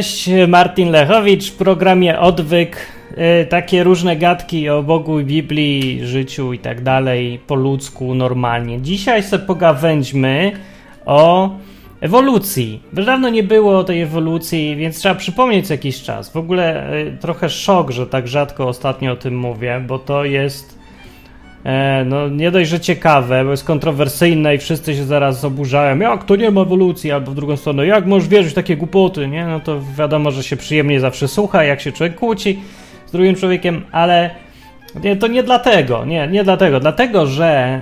Cześć, Martin Lechowicz w programie Odwyk. Y, takie różne gadki o Bogu i Biblii, życiu i tak dalej, po ludzku, normalnie. Dzisiaj sobie pogawędźmy o ewolucji. Dawno nie było tej ewolucji, więc trzeba przypomnieć co jakiś czas. W ogóle y, trochę szok, że tak rzadko ostatnio o tym mówię, bo to jest no nie dość, że ciekawe, bo jest kontrowersyjne i wszyscy się zaraz oburzają, jak to nie ma ewolucji, albo w drugą stronę, jak możesz wierzyć w takie głupoty, nie? No to wiadomo, że się przyjemnie zawsze słucha, jak się człowiek kłóci z drugim człowiekiem, ale nie, to nie dlatego, nie, nie dlatego. Dlatego, że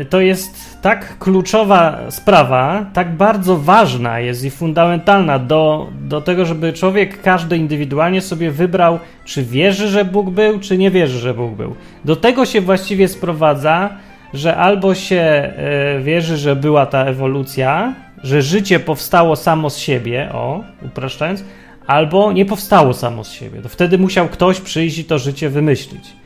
y, to jest tak kluczowa sprawa, tak bardzo ważna jest i fundamentalna do, do tego, żeby człowiek każdy indywidualnie sobie wybrał, czy wierzy, że Bóg był, czy nie wierzy, że Bóg był. Do tego się właściwie sprowadza, że albo się y, wierzy, że była ta ewolucja, że życie powstało samo z siebie, o, upraszczając, albo nie powstało samo z siebie. To wtedy musiał ktoś przyjść i to życie wymyślić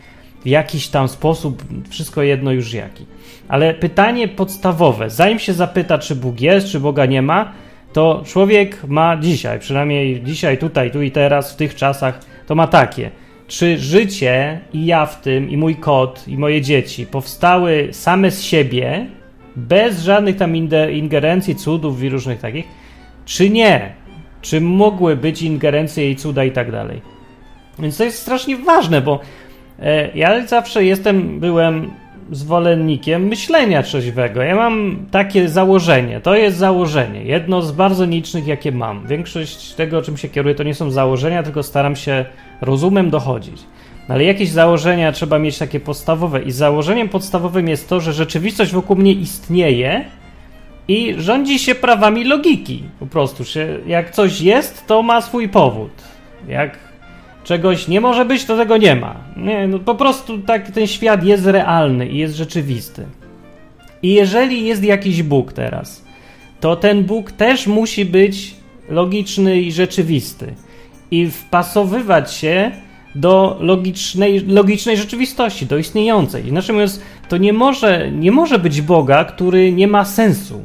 w jakiś tam sposób, wszystko jedno już jaki. Ale pytanie podstawowe, zanim się zapyta, czy Bóg jest, czy Boga nie ma, to człowiek ma dzisiaj, przynajmniej dzisiaj, tutaj, tu i teraz, w tych czasach, to ma takie. Czy życie i ja w tym, i mój kot, i moje dzieci powstały same z siebie, bez żadnych tam ingerencji, cudów i różnych takich, czy nie? Czy mogły być ingerencje i cuda i tak dalej? Więc to jest strasznie ważne, bo ja zawsze jestem, byłem zwolennikiem myślenia trzeźwego. Ja mam takie założenie. To jest założenie. Jedno z bardzo nicznych, jakie mam. Większość tego, czym się kieruję, to nie są założenia, tylko staram się rozumem dochodzić. Ale jakieś założenia trzeba mieć takie podstawowe. I założeniem podstawowym jest to, że rzeczywistość wokół mnie istnieje i rządzi się prawami logiki. Po prostu, jak coś jest, to ma swój powód. Jak czegoś nie może być, to tego nie ma. Nie, no po prostu tak ten świat jest realny i jest rzeczywisty. I jeżeli jest jakiś Bóg teraz, to ten Bóg też musi być logiczny i rzeczywisty i wpasowywać się do logicznej, logicznej rzeczywistości, do istniejącej. Inaczej mówiąc, to nie może, nie może być Boga, który nie ma sensu,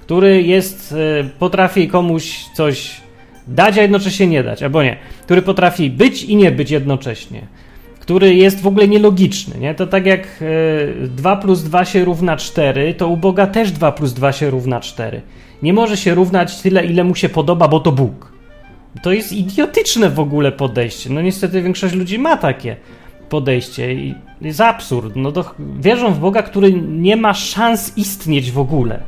który jest, e, potrafi komuś coś dać, a jednocześnie nie dać, albo nie, który potrafi być i nie być jednocześnie, który jest w ogóle nielogiczny, nie? To tak jak y, 2 plus 2 się równa 4, to u Boga też 2 plus 2 się równa 4. Nie może się równać tyle, ile mu się podoba, bo to Bóg. To jest idiotyczne w ogóle podejście. No niestety większość ludzi ma takie podejście i jest absurd. No to wierzą w Boga, który nie ma szans istnieć w ogóle.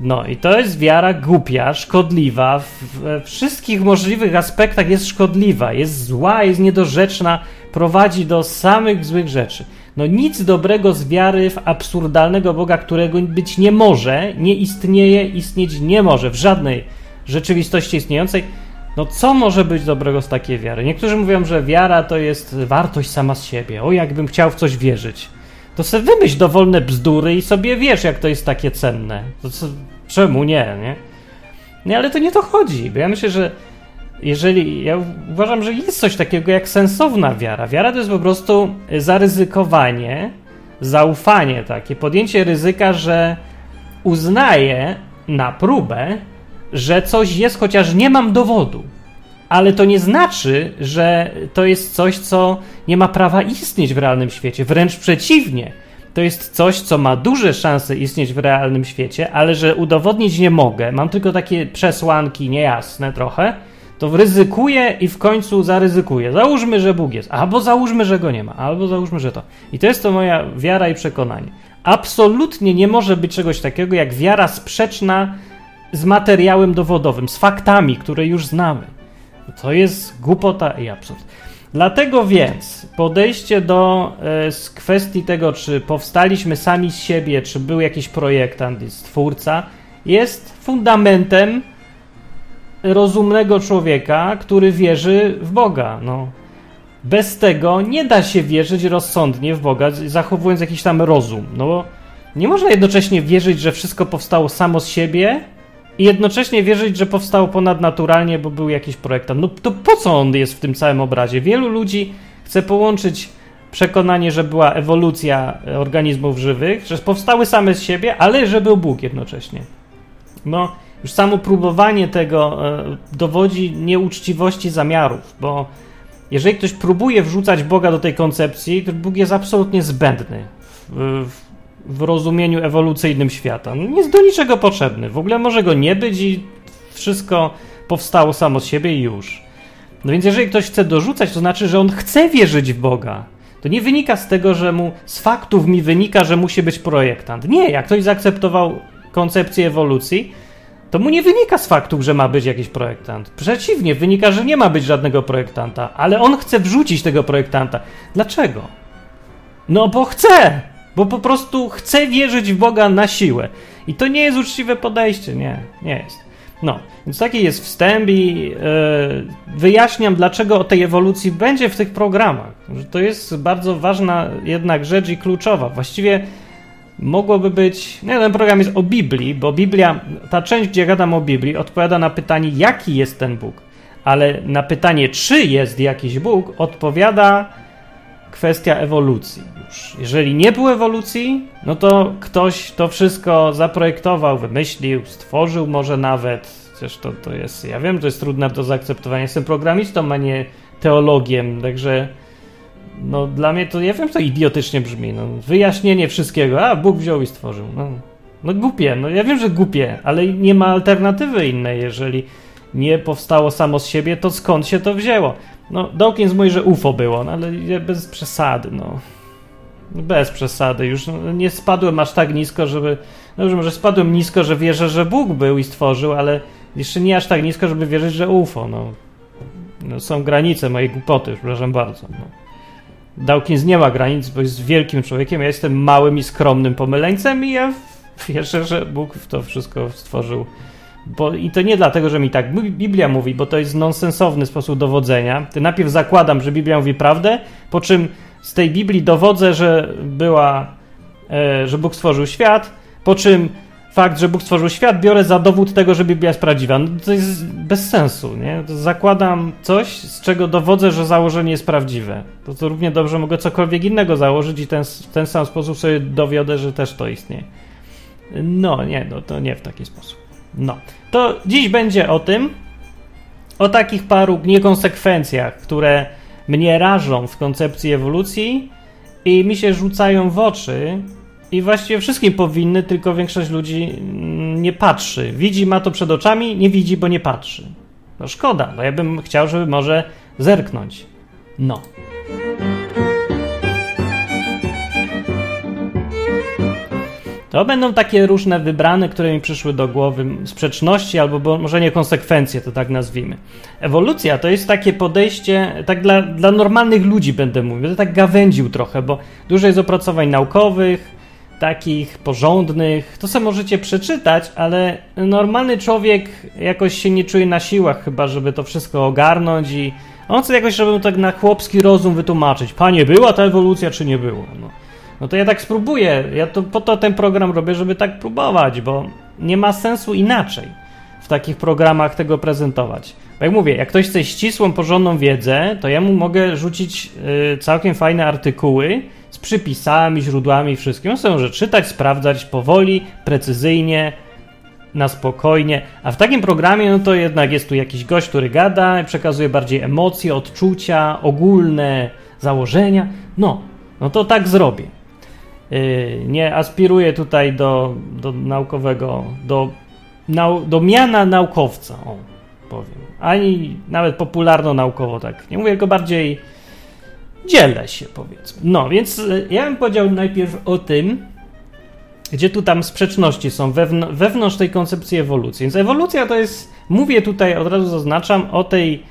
No i to jest wiara głupia, szkodliwa, w wszystkich możliwych aspektach jest szkodliwa, jest zła, jest niedorzeczna, prowadzi do samych złych rzeczy. No nic dobrego z wiary w absurdalnego Boga, którego być nie może, nie istnieje, istnieć nie może w żadnej rzeczywistości istniejącej. No co może być dobrego z takiej wiary? Niektórzy mówią, że wiara to jest wartość sama z siebie. O, jakbym chciał w coś wierzyć to sobie wymyśl dowolne bzdury i sobie wiesz, jak to jest takie cenne. To czemu nie, nie? Nie, ale to nie to chodzi, bo ja myślę, że jeżeli. Ja uważam, że jest coś takiego jak sensowna wiara. Wiara to jest po prostu zaryzykowanie, zaufanie takie, podjęcie ryzyka, że uznaję na próbę, że coś jest, chociaż nie mam dowodu ale to nie znaczy, że to jest coś, co nie ma prawa istnieć w realnym świecie. Wręcz przeciwnie. To jest coś, co ma duże szanse istnieć w realnym świecie, ale że udowodnić nie mogę, mam tylko takie przesłanki niejasne trochę, to ryzykuję i w końcu zaryzykuję. Załóżmy, że Bóg jest, albo załóżmy, że go nie ma, albo załóżmy, że to. I to jest to moja wiara i przekonanie. Absolutnie nie może być czegoś takiego jak wiara sprzeczna z materiałem dowodowym, z faktami, które już znamy. To jest głupota i absurd. Dlatego więc podejście do e, z kwestii tego, czy powstaliśmy sami z siebie, czy był jakiś projektant i stwórca, jest fundamentem rozumnego człowieka, który wierzy w Boga. No. Bez tego nie da się wierzyć rozsądnie w Boga, zachowując jakiś tam rozum. No bo nie można jednocześnie wierzyć, że wszystko powstało samo z siebie, i jednocześnie wierzyć, że powstał ponadnaturalnie, bo był jakiś projektant. No to po co on jest w tym całym obrazie? Wielu ludzi chce połączyć przekonanie, że była ewolucja organizmów żywych, że powstały same z siebie, ale że był Bóg jednocześnie. No Już samo próbowanie tego e, dowodzi nieuczciwości zamiarów, bo jeżeli ktoś próbuje wrzucać Boga do tej koncepcji, to Bóg jest absolutnie zbędny w, w rozumieniu ewolucyjnym świata. No, nie jest do niczego potrzebny. W ogóle może go nie być i wszystko powstało samo z siebie i już. No więc jeżeli ktoś chce dorzucać, to znaczy, że on chce wierzyć w Boga. To nie wynika z tego, że mu z faktów mi wynika, że musi być projektant. Nie, jak ktoś zaakceptował koncepcję ewolucji, to mu nie wynika z faktów, że ma być jakiś projektant. Przeciwnie, wynika, że nie ma być żadnego projektanta, ale on chce wrzucić tego projektanta. Dlaczego? No bo chce, bo po prostu chce wierzyć w Boga na siłę. I to nie jest uczciwe podejście, nie, nie jest. No, więc taki jest wstęp i yy, wyjaśniam, dlaczego o tej ewolucji będzie w tych programach. Że to jest bardzo ważna jednak rzecz i kluczowa. Właściwie mogłoby być. Nie, ten program jest o Biblii, bo Biblia, ta część, gdzie gadam o Biblii, odpowiada na pytanie, jaki jest ten Bóg. Ale na pytanie, czy jest jakiś Bóg, odpowiada kwestia ewolucji. Już. Jeżeli nie było ewolucji, no to ktoś to wszystko zaprojektował, wymyślił, stworzył może nawet. Chociaż to, to jest, ja wiem, to jest trudne do zaakceptowania. Jestem programistą, a nie teologiem, także no dla mnie to, ja wiem, to idiotycznie brzmi, no, wyjaśnienie wszystkiego, a Bóg wziął i stworzył, no, no głupie, no ja wiem, że głupie, ale nie ma alternatywy innej, jeżeli nie powstało samo z siebie, to skąd się to wzięło? No, Dawkins mówi, że UFO było, no, ale bez przesady, no. Bez przesady, już no, nie spadłem aż tak nisko, żeby. No, może spadłem nisko, że wierzę, że Bóg był i stworzył, ale jeszcze nie aż tak nisko, żeby wierzyć, że UFO. No. no są granice mojej głupoty, przepraszam bardzo. No. Dawkins nie ma granic, bo jest wielkim człowiekiem. Ja jestem małym i skromnym pomyleńcem i ja wierzę, że Bóg to wszystko stworzył. Bo, I to nie dlatego, że mi tak Biblia mówi, bo to jest nonsensowny sposób dowodzenia. Ty najpierw zakładam, że Biblia mówi prawdę, po czym z tej Biblii dowodzę, że była, e, że Bóg stworzył świat, po czym fakt, że Bóg stworzył świat, biorę za dowód tego, że Biblia jest prawdziwa. No, to jest bez sensu, nie? Zakładam coś, z czego dowodzę, że założenie jest prawdziwe. To, to równie dobrze mogę cokolwiek innego założyć i ten, w ten sam sposób sobie dowiodę, że też to istnieje. No, nie, no, to nie w taki sposób. No, to dziś będzie o tym, o takich paru niekonsekwencjach, które mnie rażą w koncepcji ewolucji i mi się rzucają w oczy, i właściwie wszystkim powinny, tylko większość ludzi mm, nie patrzy. Widzi, ma to przed oczami, nie widzi, bo nie patrzy. No szkoda, bo ja bym chciał, żeby może zerknąć. No. To będą takie różne wybrane, które mi przyszły do głowy, sprzeczności albo może nie konsekwencje, to tak nazwijmy. Ewolucja to jest takie podejście, tak dla, dla normalnych ludzi będę mówił, będę tak gawędził trochę, bo dużo jest opracowań naukowych, takich porządnych, to sobie możecie przeczytać, ale normalny człowiek jakoś się nie czuje na siłach chyba, żeby to wszystko ogarnąć i on chce jakoś, żeby tak na chłopski rozum wytłumaczyć. Panie, była ta ewolucja, czy nie było? No, no to ja tak spróbuję. Ja to po to ten program robię, żeby tak próbować, bo nie ma sensu inaczej w takich programach tego prezentować. Bo jak mówię, jak ktoś chce ścisłą, porządną wiedzę, to ja mu mogę rzucić y, całkiem fajne artykuły, z przypisami, źródłami wszystkim. On sobie może czytać, sprawdzać powoli, precyzyjnie, na spokojnie. A w takim programie, no to jednak jest tu jakiś gość, który gada, przekazuje bardziej emocje, odczucia, ogólne założenia. No, no to tak zrobię. Yy, nie aspiruję tutaj do, do naukowego, do, nau, do miana naukowca, o, powiem. Ani nawet popularno-naukowo tak. Nie mówię, tylko bardziej dzielę się, powiedzmy. No, więc e, ja bym powiedział najpierw o tym, gdzie tu tam sprzeczności są wewn wewnątrz tej koncepcji ewolucji. Więc ewolucja to jest, mówię tutaj, od razu zaznaczam, o tej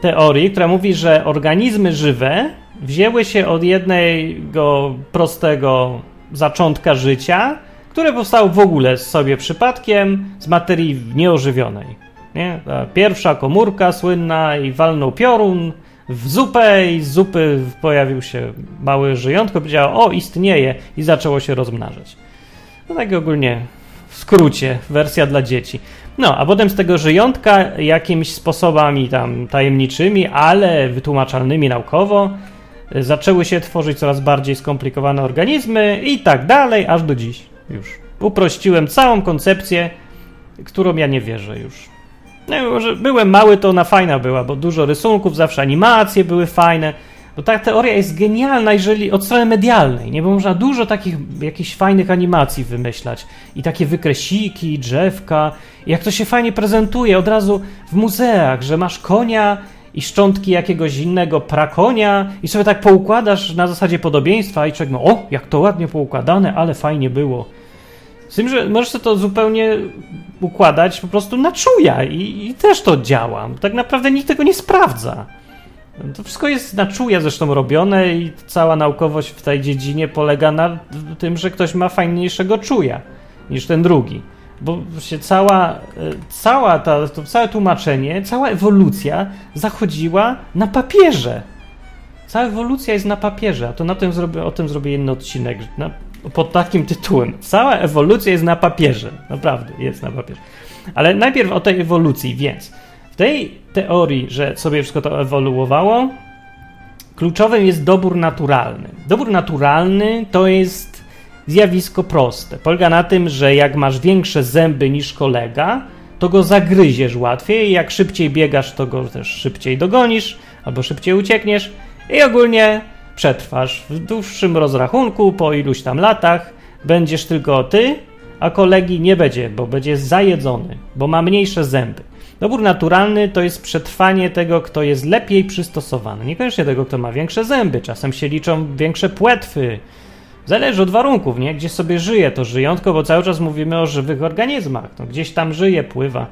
teorii, która mówi, że organizmy żywe wzięły się od jednego prostego zaczątka życia, które powstało w ogóle sobie przypadkiem z materii nieożywionej. Nie? Ta pierwsza komórka słynna i walnął piorun, w zupę i z zupy pojawił się mały żyjątko, powiedziało, o, istnieje i zaczęło się rozmnażać. No tak ogólnie w skrócie, wersja dla dzieci. No, a potem z tego żyjątka jakimiś sposobami tam tajemniczymi, ale wytłumaczalnymi naukowo zaczęły się tworzyć coraz bardziej skomplikowane organizmy i tak dalej, aż do dziś już. Uprościłem całą koncepcję którą ja nie wierzę już. No, że byłem mały, to ona fajna była, bo dużo rysunków, zawsze animacje były fajne. Bo ta teoria jest genialna, jeżeli od strony medialnej, nie? Bo można dużo takich jakichś fajnych animacji wymyślać. I takie wykresiki, drzewka. I jak to się fajnie prezentuje od razu w muzeach, że masz konia i szczątki jakiegoś innego prakonia i sobie tak poukładasz na zasadzie podobieństwa i człowiek, no o, jak to ładnie poukładane, ale fajnie było. Z tym, że możesz to zupełnie układać po prostu na czuja i, i też to działa. Tak naprawdę nikt tego nie sprawdza. To wszystko jest na czuja zresztą robione i cała naukowość w tej dziedzinie polega na tym, że ktoś ma fajniejszego czuja niż ten drugi. Bo się cała, e, cała ta, to całe tłumaczenie, cała ewolucja zachodziła na papierze. Cała ewolucja jest na papierze, a to na tym zrobię, o tym zrobię jeden odcinek na, pod takim tytułem. Cała ewolucja jest na papierze. Naprawdę, jest na papierze. Ale najpierw o tej ewolucji, więc w tej teorii, że sobie wszystko to ewoluowało, kluczowym jest dobór naturalny. Dobór naturalny to jest zjawisko proste. Polega na tym, że jak masz większe zęby niż kolega, to go zagryziesz łatwiej, jak szybciej biegasz, to go też szybciej dogonisz albo szybciej uciekniesz i ogólnie przetrwasz. W dłuższym rozrachunku, po iluś tam latach, będziesz tylko ty, a kolegi nie będzie, bo będzie zajedzony, bo ma mniejsze zęby. Dobór naturalny to jest przetrwanie tego, kto jest lepiej przystosowany. Niekoniecznie tego, kto ma większe zęby. Czasem się liczą większe płetwy. Zależy od warunków, nie? Gdzie sobie żyje to żyjątko, bo cały czas mówimy o żywych organizmach. No, gdzieś tam żyje, pływa.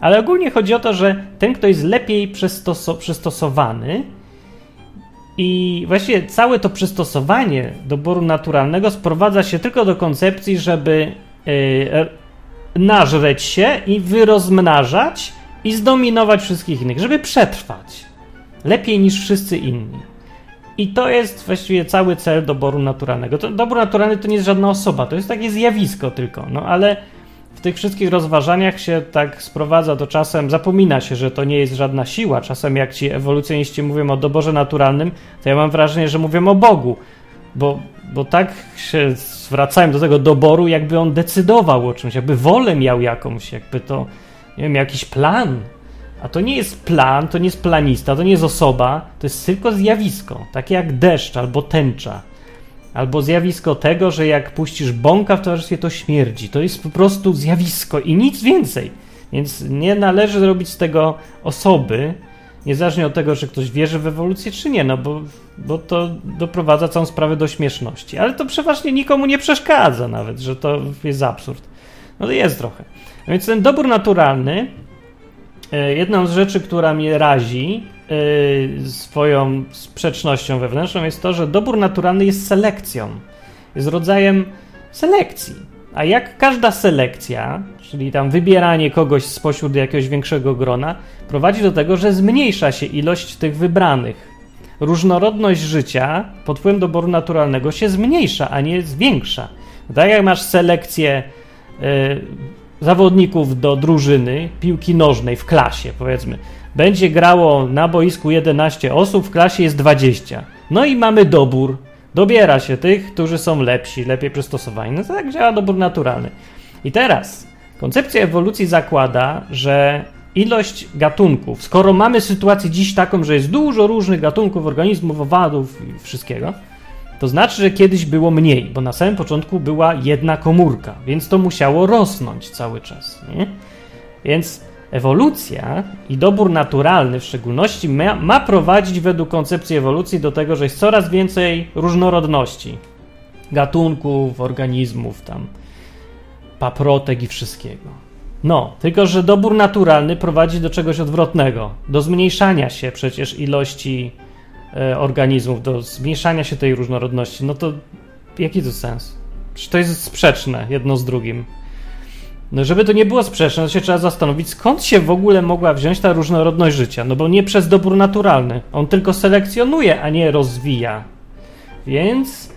Ale ogólnie chodzi o to, że ten, kto jest lepiej przystoso przystosowany, i właściwie całe to przystosowanie doboru naturalnego sprowadza się tylko do koncepcji, żeby yy, nażreć się i wyrozmnażać i zdominować wszystkich innych, żeby przetrwać. Lepiej niż wszyscy inni. I to jest właściwie cały cel doboru naturalnego. To, dobór naturalny to nie jest żadna osoba, to jest takie zjawisko tylko. No ale w tych wszystkich rozważaniach się tak sprowadza to czasem, zapomina się, że to nie jest żadna siła. Czasem jak ci ewolucjoniści mówią o doborze naturalnym, to ja mam wrażenie, że mówią o Bogu. Bo, bo tak się zwracają do tego doboru, jakby on decydował o czymś, jakby wolę miał jakąś, jakby to, nie wiem, jakiś plan. A to nie jest plan, to nie jest planista, to nie jest osoba, to jest tylko zjawisko, takie jak deszcz albo tęcza. Albo zjawisko tego, że jak puścisz bąka w towarzystwie, to śmierdzi. To jest po prostu zjawisko i nic więcej. Więc nie należy robić z tego osoby, niezależnie od tego, czy ktoś wierzy w ewolucję, czy nie, no bo, bo to doprowadza całą sprawę do śmieszności. Ale to przeważnie nikomu nie przeszkadza nawet, że to jest absurd. No to jest trochę. No więc ten dobór naturalny, jedną z rzeczy, która mnie razi, Y, swoją sprzecznością wewnętrzną jest to, że dobór naturalny jest selekcją. Jest rodzajem selekcji. A jak każda selekcja, czyli tam wybieranie kogoś spośród jakiegoś większego grona, prowadzi do tego, że zmniejsza się ilość tych wybranych. Różnorodność życia pod wpływem doboru naturalnego się zmniejsza, a nie zwiększa. Tak jak masz selekcję y, zawodników do drużyny piłki nożnej w klasie, powiedzmy, będzie grało na boisku 11 osób, w klasie jest 20. No i mamy dobór. Dobiera się tych, którzy są lepsi, lepiej przystosowani. No to tak działa dobór naturalny. I teraz koncepcja ewolucji zakłada, że ilość gatunków, skoro mamy sytuację dziś taką, że jest dużo różnych gatunków, organizmów, owadów i wszystkiego, to znaczy, że kiedyś było mniej, bo na samym początku była jedna komórka, więc to musiało rosnąć cały czas. Nie? Więc Ewolucja i dobór naturalny w szczególności ma, ma, prowadzić według koncepcji ewolucji do tego, że jest coraz więcej różnorodności gatunków, organizmów, tam paprotek i wszystkiego. No, tylko że dobór naturalny prowadzi do czegoś odwrotnego, do zmniejszania się przecież ilości organizmów, do zmniejszania się tej różnorodności. No to jaki to sens? Czy to jest sprzeczne jedno z drugim? No, żeby to nie było sprzeczne, to się trzeba zastanowić, skąd się w ogóle mogła wziąć ta różnorodność życia. No bo nie przez dobór naturalny. On tylko selekcjonuje, a nie rozwija. Więc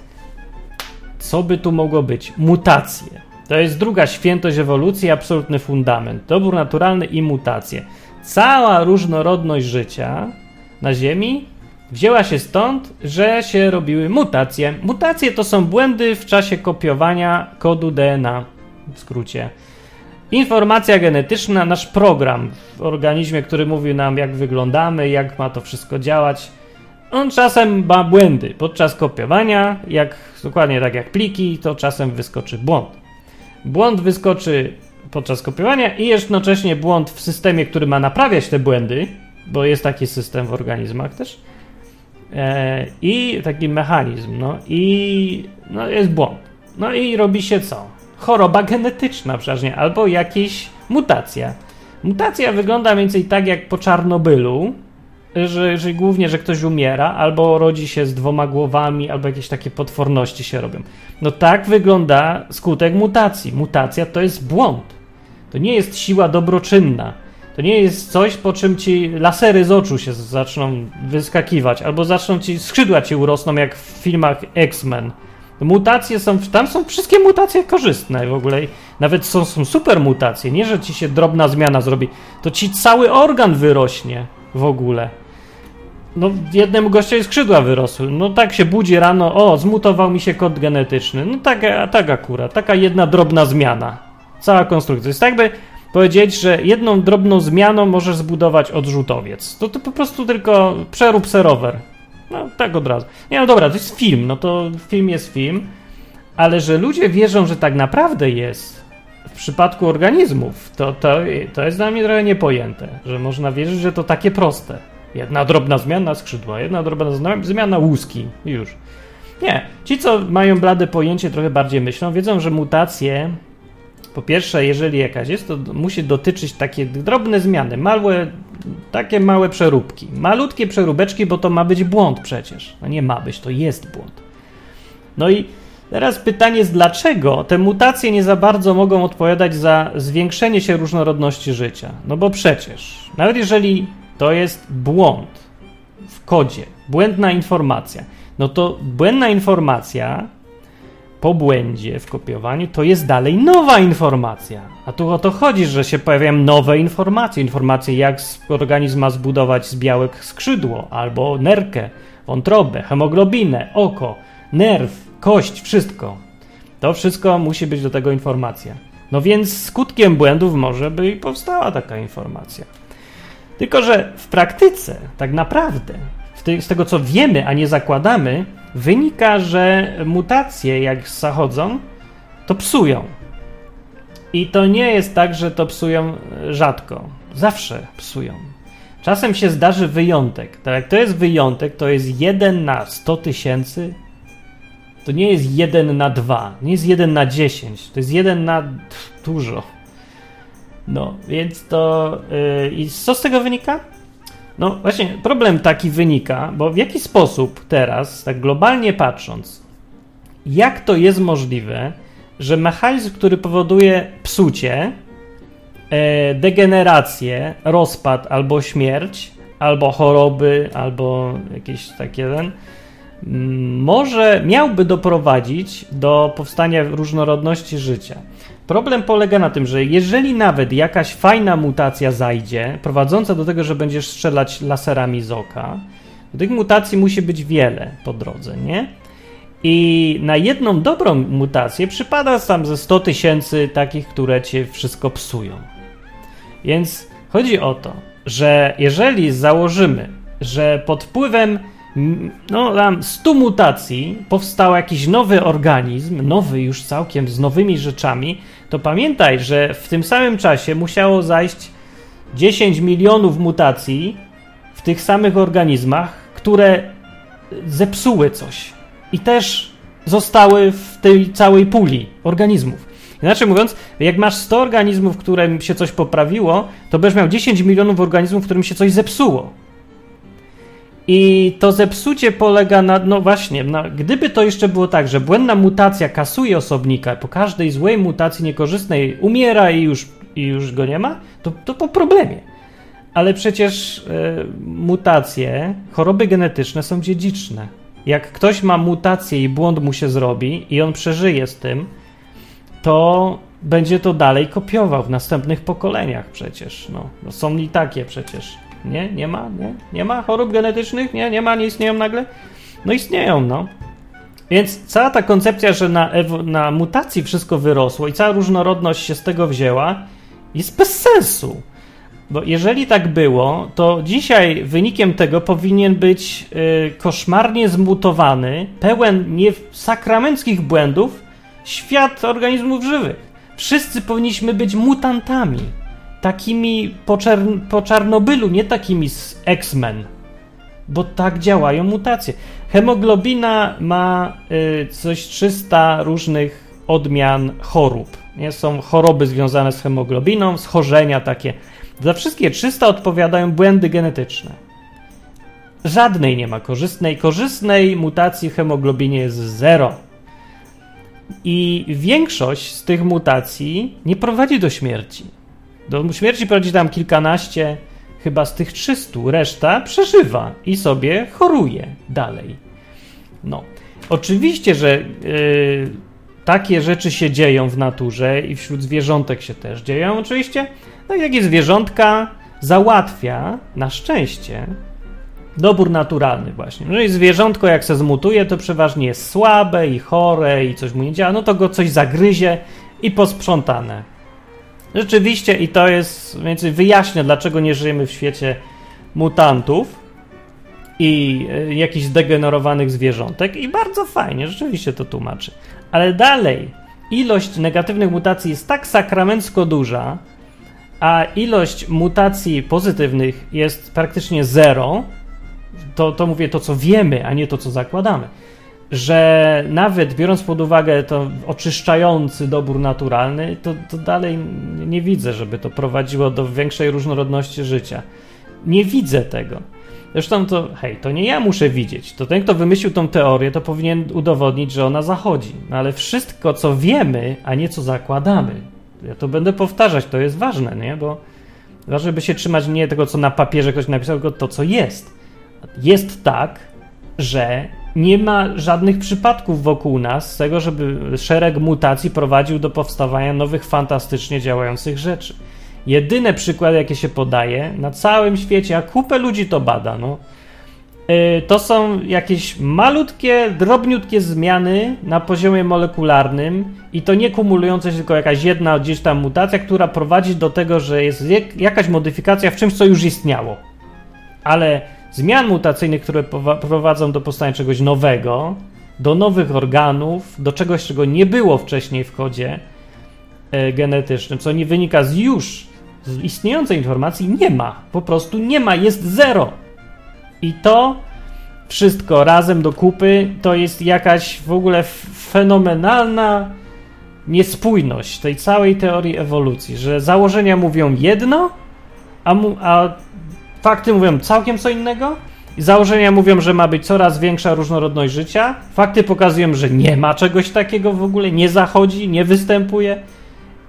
co by tu mogło być? Mutacje. To jest druga świętość ewolucji, absolutny fundament. Dobór naturalny i mutacje. Cała różnorodność życia na Ziemi wzięła się stąd, że się robiły mutacje. Mutacje to są błędy w czasie kopiowania kodu DNA, w skrócie. Informacja genetyczna, nasz program w organizmie, który mówi nam, jak wyglądamy, jak ma to wszystko działać. On czasem ma błędy. Podczas kopiowania, jak dokładnie tak jak pliki, to czasem wyskoczy błąd. Błąd wyskoczy podczas kopiowania i jednocześnie błąd w systemie, który ma naprawiać te błędy, bo jest taki system w organizmach też. E, I taki mechanizm, no i no jest błąd. No i robi się co? Choroba genetyczna przeważnie, albo jakaś mutacja. Mutacja wygląda mniej więcej tak jak po Czarnobylu, że, że głównie, że ktoś umiera, albo rodzi się z dwoma głowami, albo jakieś takie potworności się robią. No tak wygląda skutek mutacji. Mutacja to jest błąd. To nie jest siła dobroczynna. To nie jest coś, po czym ci lasery z oczu się zaczną wyskakiwać, albo zaczną ci skrzydła ci urosną, jak w filmach X-Men. Mutacje są, tam są wszystkie mutacje korzystne w ogóle. Nawet są, są super mutacje. Nie, że ci się drobna zmiana zrobi, to ci cały organ wyrośnie w ogóle. No, jednemu gościowi skrzydła wyrosły. No tak się budzi rano, o, zmutował mi się kod genetyczny. No tak, tak akurat, taka jedna drobna zmiana. Cała konstrukcja. Jest tak by powiedzieć, że jedną drobną zmianą możesz zbudować odrzutowiec. To, to po prostu tylko przerób serower. No tak od razu. Nie, no dobra, to jest film, no to film jest film, ale że ludzie wierzą, że tak naprawdę jest w przypadku organizmów, to, to, to jest dla mnie trochę niepojęte, że można wierzyć, że to takie proste. Jedna drobna zmiana skrzydła, jedna drobna zmiana łuski, już. Nie. Ci, co mają blade pojęcie, trochę bardziej myślą, wiedzą, że mutacje, po pierwsze, jeżeli jakaś jest, to musi dotyczyć takie drobne zmiany, małe, takie małe przeróbki. Malutkie przeróbeczki, bo to ma być błąd przecież. No nie ma być, to jest błąd. No i teraz pytanie jest, dlaczego te mutacje nie za bardzo mogą odpowiadać za zwiększenie się różnorodności życia? No bo przecież, nawet jeżeli to jest błąd w kodzie, błędna informacja. No to błędna informacja po błędzie w kopiowaniu to jest dalej nowa informacja. A tu o to chodzi, że się pojawiają nowe informacje. Informacje, jak organizm ma zbudować z białek skrzydło, albo nerkę, wątrobę, hemoglobinę, oko, nerw, kość, wszystko. To wszystko musi być do tego informacja. No więc skutkiem błędów może by i powstała taka informacja. Tylko, że w praktyce, tak naprawdę, z tego co wiemy, a nie zakładamy, wynika, że mutacje, jak zachodzą, to psują. I to nie jest tak, że to psują rzadko. Zawsze psują. Czasem się zdarzy wyjątek. Tak jak to jest wyjątek, to jest 1 na 100 tysięcy. To nie jest 1 na 2, nie jest 1 na 10, to jest 1 na dużo. No, więc to. Yy, I co z tego wynika? No właśnie, problem taki wynika, bo w jaki sposób teraz, tak globalnie patrząc, jak to jest możliwe, że mechanizm, który powoduje psucie, e, degenerację, rozpad albo śmierć, albo choroby, albo jakieś takie ten, może miałby doprowadzić do powstania różnorodności życia. Problem polega na tym, że jeżeli nawet jakaś fajna mutacja zajdzie, prowadząca do tego, że będziesz strzelać laserami z oka, tych mutacji musi być wiele po drodze, nie? I na jedną dobrą mutację przypada tam ze 100 tysięcy takich, które cię wszystko psują. Więc chodzi o to, że jeżeli założymy, że pod wpływem no, tam 100 mutacji powstał jakiś nowy organizm, nowy już całkiem z nowymi rzeczami, to pamiętaj, że w tym samym czasie musiało zajść 10 milionów mutacji w tych samych organizmach, które zepsuły coś i też zostały w tej całej puli organizmów. Inaczej mówiąc, jak masz 100 organizmów, którym się coś poprawiło, to będziesz miał 10 milionów organizmów, którym się coś zepsuło. I to zepsucie polega na, no właśnie, na, gdyby to jeszcze było tak, że błędna mutacja kasuje osobnika, po każdej złej mutacji niekorzystnej umiera i już, i już go nie ma, to, to po problemie. Ale przecież e, mutacje, choroby genetyczne są dziedziczne. Jak ktoś ma mutację i błąd mu się zrobi i on przeżyje z tym, to będzie to dalej kopiował w następnych pokoleniach przecież. No, no są i takie przecież. Nie, nie ma, nie, nie ma chorób genetycznych, nie, nie ma, nie istnieją nagle. No istnieją, no. Więc cała ta koncepcja, że na, na mutacji wszystko wyrosło i cała różnorodność się z tego wzięła, jest bez sensu. Bo jeżeli tak było, to dzisiaj wynikiem tego powinien być y, koszmarnie zmutowany, pełen nie sakramenckich błędów świat organizmów żywych. Wszyscy powinniśmy być mutantami. Takimi po, Czern po Czarnobylu, nie takimi z X-Men. Bo tak działają mutacje. Hemoglobina ma y, coś 300 różnych odmian chorób. Nie? Są choroby związane z hemoglobiną, schorzenia takie. Za wszystkie 300 odpowiadają błędy genetyczne. Żadnej nie ma korzystnej. Korzystnej mutacji w hemoglobinie jest zero. I większość z tych mutacji nie prowadzi do śmierci. Do śmierci prowadzi tam kilkanaście, chyba z tych 300. Reszta przeżywa i sobie choruje dalej. No. Oczywiście, że yy, takie rzeczy się dzieją w naturze i wśród zwierzątek się też dzieją. Oczywiście, no jakie zwierzątka załatwia na szczęście dobór naturalny właśnie. No i zwierzątko jak se zmutuje, to przeważnie jest słabe i chore i coś mu nie działa, no to go coś zagryzie i posprzątane. Rzeczywiście i to jest, więcej wyjaśnia, dlaczego nie żyjemy w świecie mutantów i y, jakichś zdegenerowanych zwierzątek. I bardzo fajnie, rzeczywiście to tłumaczy. Ale dalej, ilość negatywnych mutacji jest tak sakramencko duża, a ilość mutacji pozytywnych jest praktycznie zero, to, to mówię to, co wiemy, a nie to, co zakładamy, że nawet biorąc pod uwagę to oczyszczający dobór naturalny, to, to dalej nie widzę, żeby to prowadziło do większej różnorodności życia. Nie widzę tego. Zresztą to, hej, to nie ja muszę widzieć. To ten, kto wymyślił tą teorię, to powinien udowodnić, że ona zachodzi. No ale wszystko, co wiemy, a nie co zakładamy, ja to będę powtarzać, to jest ważne, nie? Bo ważne, by się trzymać nie tego, co na papierze ktoś napisał, tylko to, co jest. Jest tak, że nie ma żadnych przypadków wokół nas tego, żeby szereg mutacji prowadził do powstawania nowych, fantastycznie działających rzeczy. Jedyne przykłady, jakie się podaje na całym świecie, a kupę ludzi to bada, no, yy, to są jakieś malutkie, drobniutkie zmiany na poziomie molekularnym i to nie kumulujące się, tylko jakaś jedna gdzieś tam mutacja, która prowadzi do tego, że jest jakaś modyfikacja w czymś, co już istniało. Ale zmian mutacyjnych, które prowadzą do powstania czegoś nowego, do nowych organów, do czegoś, czego nie było wcześniej w kodzie e, genetycznym, co nie wynika z już z istniejącej informacji, nie ma. Po prostu nie ma, jest zero. I to wszystko razem do kupy to jest jakaś w ogóle fenomenalna niespójność tej całej teorii ewolucji, że założenia mówią jedno, a, mu, a Fakty mówią całkiem co innego. Założenia mówią, że ma być coraz większa różnorodność życia. Fakty pokazują, że nie ma czegoś takiego w ogóle, nie zachodzi, nie występuje.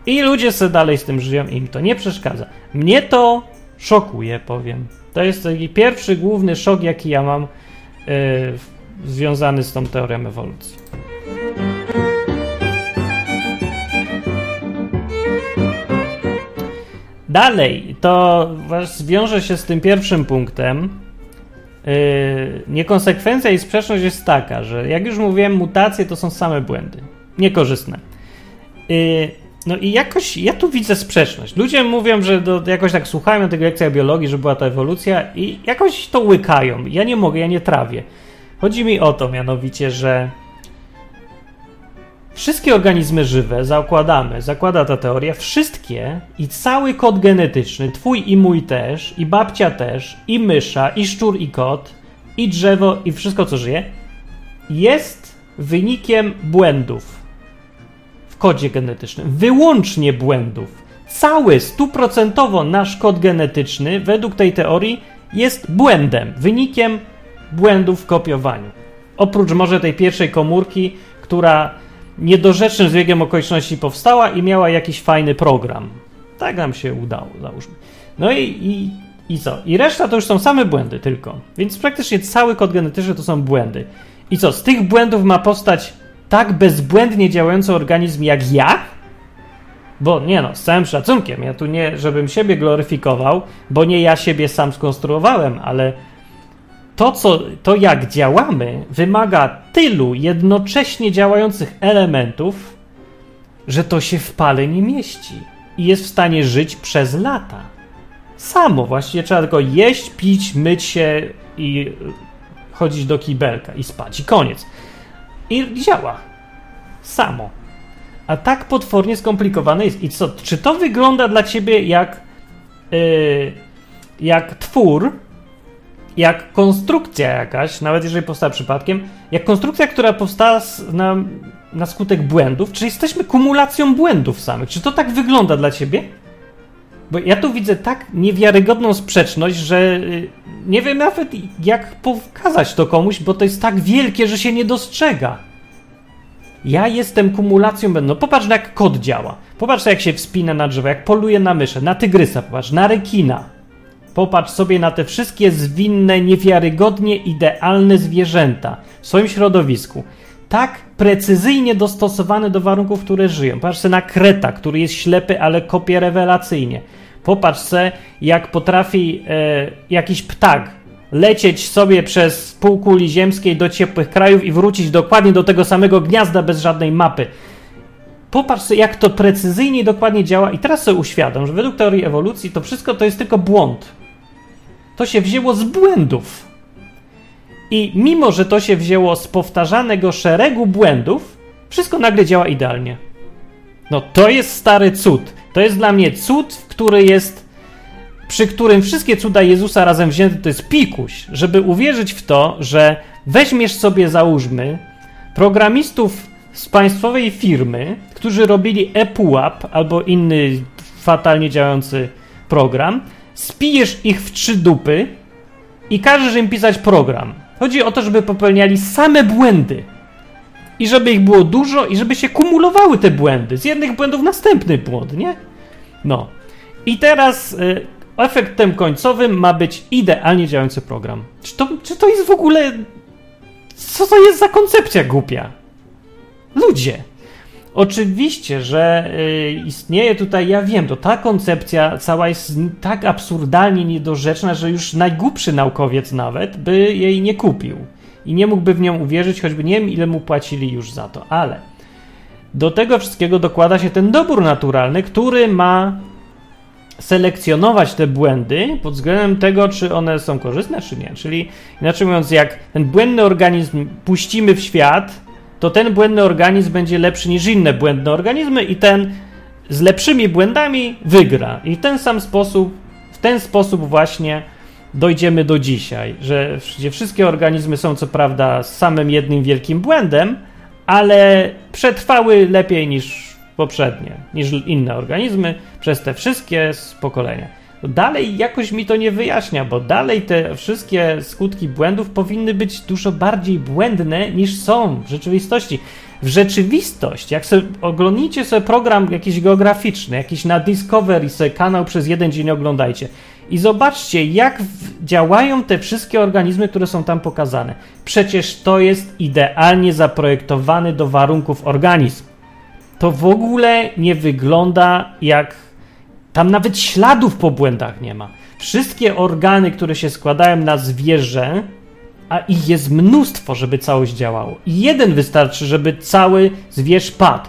I ludzie sobie dalej z tym żyją i im to nie przeszkadza. Mnie to szokuje, powiem. To jest taki pierwszy główny szok, jaki ja mam yy, związany z tą teorią ewolucji. Dalej, to zwiąże się z tym pierwszym punktem. Yy, niekonsekwencja i sprzeczność jest taka, że jak już mówiłem, mutacje to są same błędy, niekorzystne. Yy, no i jakoś ja tu widzę sprzeczność. Ludzie mówią, że do, jakoś tak słuchają tych lekcji biologii, że była ta ewolucja i jakoś to łykają. Ja nie mogę, ja nie trawię. Chodzi mi o to mianowicie, że Wszystkie organizmy żywe, zakładamy, zakłada ta teoria, wszystkie i cały kod genetyczny, twój i mój też, i babcia też, i mysza, i szczur, i kot, i drzewo, i wszystko co żyje, jest wynikiem błędów w kodzie genetycznym. Wyłącznie błędów. Cały, stuprocentowo nasz kod genetyczny, według tej teorii, jest błędem, wynikiem błędów w kopiowaniu. Oprócz może tej pierwszej komórki, która niedorzecznym zbiegiem okoliczności powstała i miała jakiś fajny program. Tak nam się udało, załóżmy. No i, i, i co? I reszta to już są same błędy tylko. Więc praktycznie cały kod genetyczny to są błędy. I co? Z tych błędów ma powstać tak bezbłędnie działający organizm jak ja? Bo nie no, z całym szacunkiem, ja tu nie, żebym siebie gloryfikował, bo nie ja siebie sam skonstruowałem, ale to, co, to jak działamy, wymaga tylu jednocześnie działających elementów, że to się w pale nie mieści. i jest w stanie żyć przez lata. Samo, właściwie trzeba tylko jeść, pić, myć się i chodzić do kibelka i spać i koniec. I działa. Samo. A tak potwornie skomplikowane jest. I co? Czy to wygląda dla ciebie jak, yy, jak twór, jak konstrukcja jakaś, nawet jeżeli powstała przypadkiem, jak konstrukcja, która powstała na, na skutek błędów? Czy jesteśmy kumulacją błędów samych? Czy to tak wygląda dla ciebie? Bo ja tu widzę tak niewiarygodną sprzeczność, że y, nie wiem nawet jak pokazać to komuś, bo to jest tak wielkie, że się nie dostrzega. Ja jestem kumulacją będą. No popatrz jak kod działa. Popatrz jak się wspina na drzewo, jak poluje na myszę, na tygrysa, popatrz, na rekina. Popatrz sobie na te wszystkie zwinne, niewiarygodnie idealne zwierzęta w swoim środowisku. Tak precyzyjnie dostosowane do warunków, które żyją. Popatrz sobie na kreta, który jest ślepy, ale kopie rewelacyjnie. Popatrz sobie, jak potrafi e, jakiś ptak lecieć sobie przez półkuli ziemskiej do ciepłych krajów i wrócić dokładnie do tego samego gniazda bez żadnej mapy. Popatrz sobie, jak to precyzyjnie i dokładnie działa, i teraz sobie uświadom, że według teorii ewolucji to wszystko to jest tylko błąd. To się wzięło z błędów. I mimo, że to się wzięło z powtarzanego szeregu błędów, wszystko nagle działa idealnie. No to jest stary cud. To jest dla mnie cud, który jest przy którym wszystkie cuda Jezusa razem wzięte to jest pikuś, żeby uwierzyć w to, że weźmiesz sobie, załóżmy, programistów z państwowej firmy, którzy robili ePUAP albo inny fatalnie działający program, spijesz ich w trzy dupy i każesz im pisać program. Chodzi o to, żeby popełniali same błędy. I żeby ich było dużo i żeby się kumulowały te błędy. Z jednych błędów następny błąd, nie? No. I teraz y, efektem końcowym ma być idealnie działający program. Czy to, czy to jest w ogóle. Co to jest za koncepcja głupia? Ludzie. Oczywiście, że y, istnieje tutaj, ja wiem, to ta koncepcja cała jest tak absurdalnie niedorzeczna, że już najgłupszy naukowiec nawet by jej nie kupił i nie mógłby w nią uwierzyć, choćby nie wiem, ile mu płacili już za to, ale do tego wszystkiego dokłada się ten dobór naturalny, który ma selekcjonować te błędy pod względem tego, czy one są korzystne, czy nie. Czyli inaczej mówiąc, jak ten błędny organizm puścimy w świat, to ten błędny organizm będzie lepszy niż inne błędne organizmy i ten z lepszymi błędami wygra. I w ten sam sposób, w ten sposób właśnie dojdziemy do dzisiaj, że wszystkie organizmy są co prawda z samym jednym wielkim błędem, ale przetrwały lepiej niż poprzednie, niż inne organizmy przez te wszystkie pokolenia. Dalej jakoś mi to nie wyjaśnia, bo dalej te wszystkie skutki błędów powinny być dużo bardziej błędne niż są w rzeczywistości. W rzeczywistość, jak sobie oglądnicie sobie program jakiś geograficzny, jakiś na Discovery sobie kanał przez jeden dzień oglądajcie i zobaczcie, jak działają te wszystkie organizmy, które są tam pokazane. Przecież to jest idealnie zaprojektowany do warunków organizm. To w ogóle nie wygląda jak tam nawet śladów po błędach nie ma. Wszystkie organy, które się składają na zwierzę, a ich jest mnóstwo, żeby całość działało. I jeden wystarczy, żeby cały zwierz padł.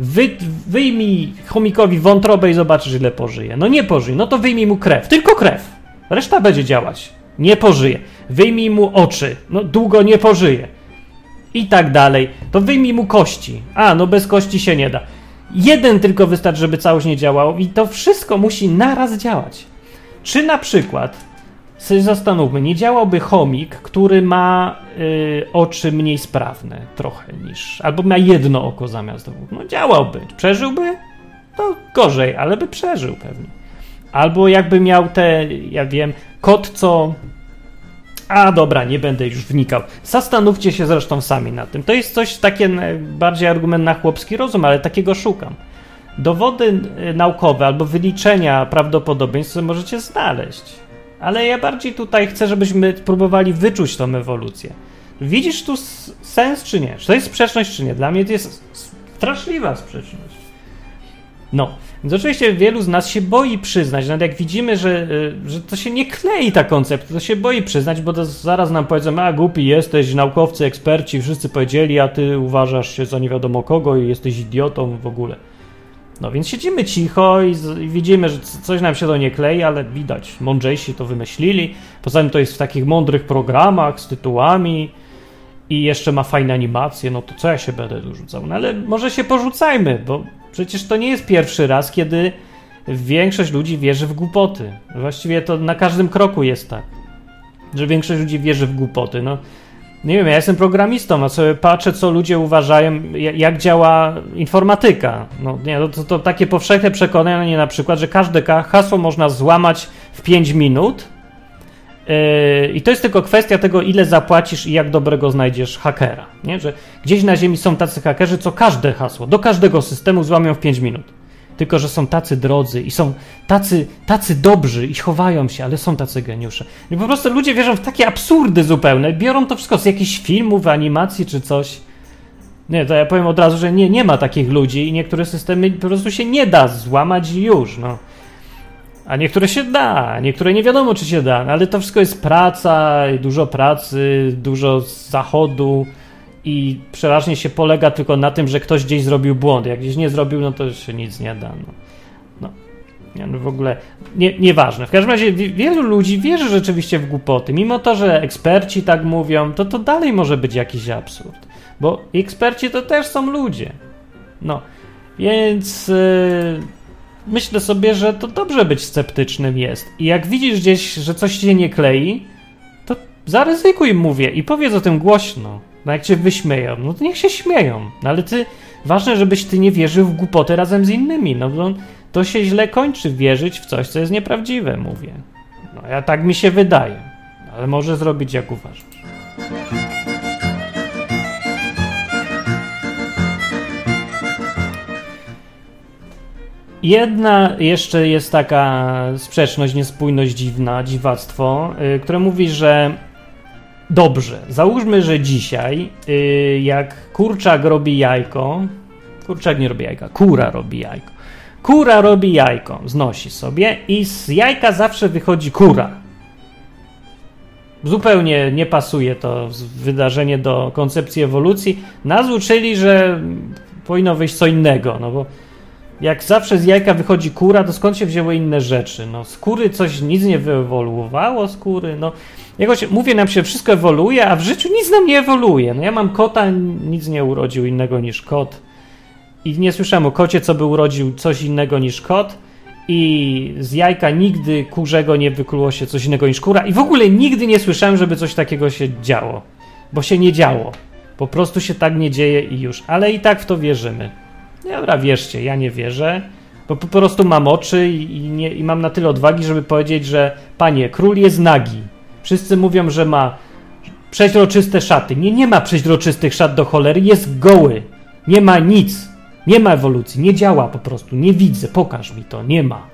Wy, wyjmij chomikowi wątrobę i zobaczysz, ile pożyje. No nie pożyje, no to wyjmij mu krew. Tylko krew. Reszta będzie działać. Nie pożyje. Wyjmij mu oczy. No długo nie pożyje. I tak dalej. To wyjmij mu kości. A, no bez kości się nie da. Jeden tylko wystarczy, żeby całość nie działało i to wszystko musi naraz działać. Czy na przykład, sobie zastanówmy, nie działałby chomik, który ma y, oczy mniej sprawne trochę niż, albo ma jedno oko zamiast dwóch. No działałby. Przeżyłby? To gorzej, ale by przeżył pewnie. Albo jakby miał te, ja wiem, kot, co a dobra, nie będę już wnikał. Zastanówcie się zresztą sami na tym. To jest coś takie bardziej argument na chłopski rozum, ale takiego szukam. Dowody y, naukowe albo wyliczenia prawdopodobieństw możecie znaleźć. Ale ja bardziej tutaj chcę, żebyśmy próbowali wyczuć tą ewolucję. Widzisz tu sens czy nie? Czy to jest sprzeczność czy nie? Dla mnie to jest straszliwa sprzeczność. No, więc oczywiście wielu z nas się boi przyznać, nawet jak widzimy, że, y, że to się nie klei ta koncept, to się boi przyznać, bo zaraz nam powiedzą, a głupi jesteś, naukowcy, eksperci, wszyscy powiedzieli, a ty uważasz się za nie wiadomo kogo i jesteś idiotą w ogóle. No więc siedzimy cicho i, z, i, widzimy, że coś nam się to nie klei, ale widać, mądrzejsi to wymyślili. Poza tym to jest w takich mądrych programach z tytułami i jeszcze ma fajne animacje, no to co ja się będę dorzucał? No ale może się porzucajmy, bo przecież to nie jest pierwszy raz, kiedy większość ludzi wierzy w głupoty. Właściwie to na każdym kroku jest tak, że większość ludzi wierzy w głupoty. No, nie wiem, ja jestem programistą, a sobie patrzę, co ludzie uważają, jak działa informatyka. No, nie, to, to, to takie powszechne przekonanie na przykład, że każde hasło można złamać w 5 minut. Yy, I to jest tylko kwestia tego, ile zapłacisz i jak dobrego znajdziesz hakera. Nie? Że gdzieś na Ziemi są tacy hakerzy, co każde hasło do każdego systemu złamią w 5 minut tylko że są tacy drodzy i są tacy, tacy dobrzy i chowają się, ale są tacy geniusze. I po prostu ludzie wierzą w takie absurdy zupełne, biorą to wszystko z jakichś filmów, animacji czy coś. Nie, to ja powiem od razu, że nie, nie ma takich ludzi i niektóre systemy po prostu się nie da złamać już, no. A niektóre się da, niektóre nie wiadomo, czy się da, no, ale to wszystko jest praca, dużo pracy, dużo zachodu, i przeważnie się polega tylko na tym, że ktoś gdzieś zrobił błąd. Jak gdzieś nie zrobił, no to się nic nie da. No, no. Nie, no w ogóle nie, nieważne. W każdym razie wielu ludzi wierzy rzeczywiście w głupoty. Mimo to, że eksperci tak mówią, to to dalej może być jakiś absurd. Bo eksperci to też są ludzie. No, więc yy, myślę sobie, że to dobrze być sceptycznym jest. I jak widzisz gdzieś, że coś się nie klei, to zaryzykuj, mówię, i powiedz o tym głośno. No jak cię wyśmieją, no to niech się śmieją. No ale ty, ważne, żebyś ty nie wierzył w głupoty razem z innymi. No bo to się źle kończy wierzyć w coś, co jest nieprawdziwe, mówię. No ja tak mi się wydaje. Ale może zrobić jak uważasz. Jedna jeszcze jest taka sprzeczność, niespójność dziwna, dziwactwo, yy, które mówi, że Dobrze, załóżmy, że dzisiaj, yy, jak kurczak robi jajko, kurczak nie robi jajka, kura robi jajko. Kura robi jajko, znosi sobie i z jajka zawsze wychodzi kura. Zupełnie nie pasuje to wydarzenie do koncepcji ewolucji. Nas że powinno wyjść co innego, no bo jak zawsze z jajka wychodzi kura, to skąd się wzięły inne rzeczy? No, skóry coś, nic nie wyewoluowało, skóry, no. Jakoś mówię nam się, wszystko ewoluuje, a w życiu nic nam nie ewoluuje. No ja mam kota, nic nie urodził innego niż kot. I nie słyszałem o kocie, co by urodził coś innego niż kot. I z jajka nigdy kurzego nie wykluło się coś innego niż kura. I w ogóle nigdy nie słyszałem, żeby coś takiego się działo. Bo się nie działo. Po prostu się tak nie dzieje i już. Ale i tak w to wierzymy. Dobra, wierzcie, ja nie wierzę. Bo po prostu mam oczy i, nie, i mam na tyle odwagi, żeby powiedzieć, że panie, król jest nagi Wszyscy mówią, że ma przeźroczyste szaty. Nie, nie ma przeźroczystych szat do cholery, jest goły. Nie ma nic. Nie ma ewolucji, nie działa po prostu. Nie widzę, pokaż mi to, nie ma.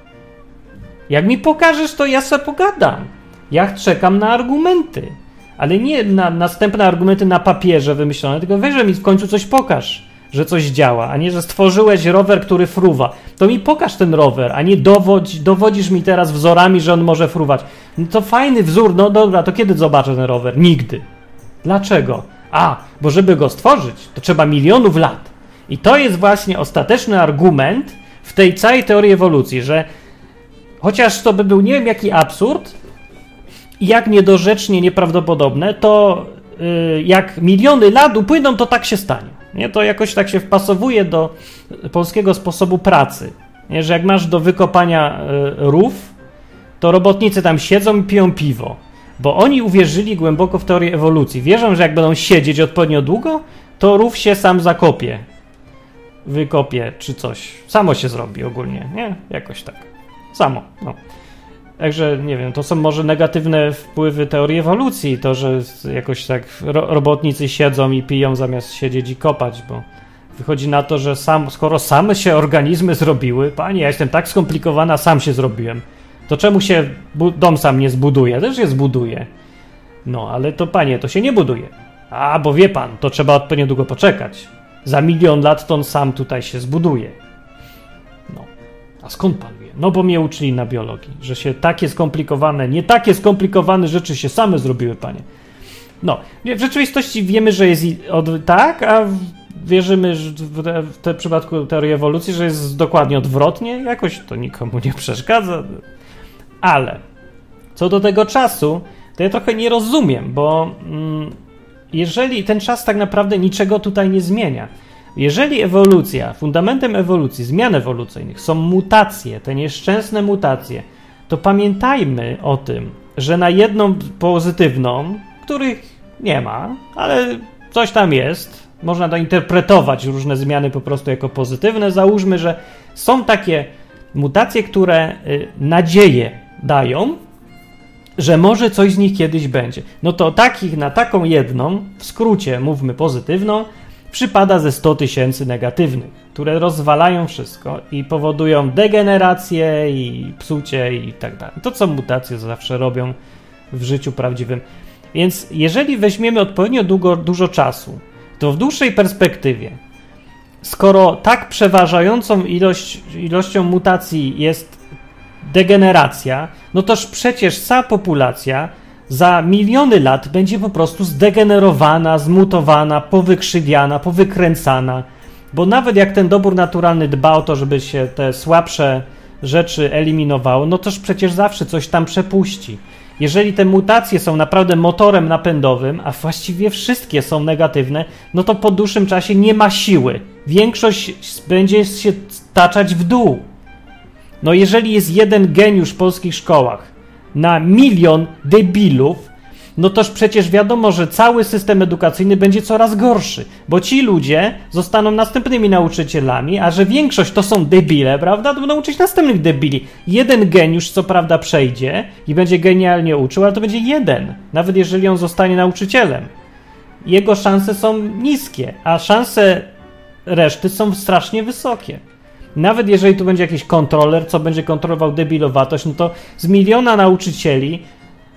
Jak mi pokażesz, to ja sobie pogadam. Ja czekam na argumenty. Ale nie na następne argumenty na papierze wymyślone, tylko weź, że mi w końcu coś pokaż że coś działa, a nie, że stworzyłeś rower, który fruwa. To mi pokaż ten rower, a nie dowodź, dowodzisz mi teraz wzorami, że on może fruwać. No to fajny wzór, no dobra, to kiedy zobaczę ten rower? Nigdy. Dlaczego? A, bo żeby go stworzyć, to trzeba milionów lat. I to jest właśnie ostateczny argument w tej całej teorii ewolucji, że chociaż to by był nie wiem jaki absurd jak niedorzecznie nieprawdopodobne, to yy, jak miliony lat upłyną, to tak się stanie. Nie? To jakoś tak się wpasowuje do polskiego sposobu pracy. Nie? Że jak masz do wykopania y, rów, to robotnicy tam siedzą i piją piwo. Bo oni uwierzyli głęboko w teorię ewolucji. Wierzą, że jak będą siedzieć odpowiednio długo, to rów się sam zakopie. Wykopie czy coś. Samo się zrobi ogólnie, nie? Jakoś tak. Samo, no. Także nie wiem, to są może negatywne wpływy teorii ewolucji, to, że jakoś tak ro robotnicy siedzą i piją zamiast siedzieć i kopać, bo wychodzi na to, że sam, skoro same się organizmy zrobiły, panie, ja jestem tak skomplikowana, sam się zrobiłem, to czemu się dom sam nie zbuduje? Też się zbuduje. No, ale to panie, to się nie buduje. A, bo wie pan, to trzeba odpowiednio długo poczekać. Za milion lat to on sam tutaj się zbuduje. No, a skąd pan no bo mnie uczyli na biologii, że się takie skomplikowane, nie takie skomplikowane rzeczy się same zrobiły, panie. No, w rzeczywistości wiemy, że jest od, tak, a wierzymy w, w tym przypadku teorii ewolucji, że jest dokładnie odwrotnie, jakoś to nikomu nie przeszkadza. Ale co do tego czasu, to ja trochę nie rozumiem, bo mm, jeżeli ten czas tak naprawdę niczego tutaj nie zmienia. Jeżeli ewolucja, fundamentem ewolucji, zmian ewolucyjnych są mutacje, te nieszczęsne mutacje, to pamiętajmy o tym, że na jedną pozytywną, których nie ma, ale coś tam jest, można to interpretować różne zmiany po prostu jako pozytywne. Załóżmy, że są takie mutacje, które y, nadzieję dają, że może coś z nich kiedyś będzie. No to takich na taką jedną, w skrócie mówmy pozytywną, przypada ze 100 tysięcy negatywnych, które rozwalają wszystko i powodują degenerację i psucie i tak dalej. To, co mutacje zawsze robią w życiu prawdziwym. Więc jeżeli weźmiemy odpowiednio długo, dużo czasu, to w dłuższej perspektywie, skoro tak przeważającą ilość, ilością mutacji jest degeneracja, no toż przecież cała populacja za miliony lat będzie po prostu zdegenerowana, zmutowana, powykrzywiana, powykręcana. Bo nawet jak ten dobór naturalny dba o to, żeby się te słabsze rzeczy eliminowało, no toż przecież zawsze coś tam przepuści. Jeżeli te mutacje są naprawdę motorem napędowym, a właściwie wszystkie są negatywne, no to po dłuższym czasie nie ma siły. Większość będzie się staczać w dół. No jeżeli jest jeden geniusz w polskich szkołach na milion debilów, no toż przecież wiadomo, że cały system edukacyjny będzie coraz gorszy, bo ci ludzie zostaną następnymi nauczycielami, a że większość to są debile, prawda, to będą uczyć następnych debili. Jeden geniusz, co prawda, przejdzie i będzie genialnie uczył, ale to będzie jeden, nawet jeżeli on zostanie nauczycielem. Jego szanse są niskie, a szanse reszty są strasznie wysokie. Nawet jeżeli tu będzie jakiś kontroler, co będzie kontrolował debilowatość, no to z miliona nauczycieli,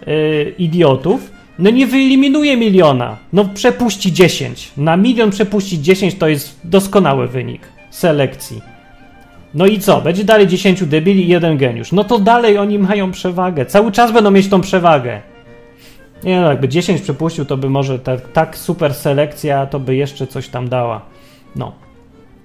yy, idiotów, no nie wyeliminuje miliona. No przepuści 10. Na milion przepuścić 10 to jest doskonały wynik selekcji. No i co? Będzie dalej 10 debili i jeden geniusz. No to dalej oni mają przewagę. Cały czas będą mieć tą przewagę. Nie no, jakby 10 przepuścił, to by może tak, tak super selekcja, to by jeszcze coś tam dała. No.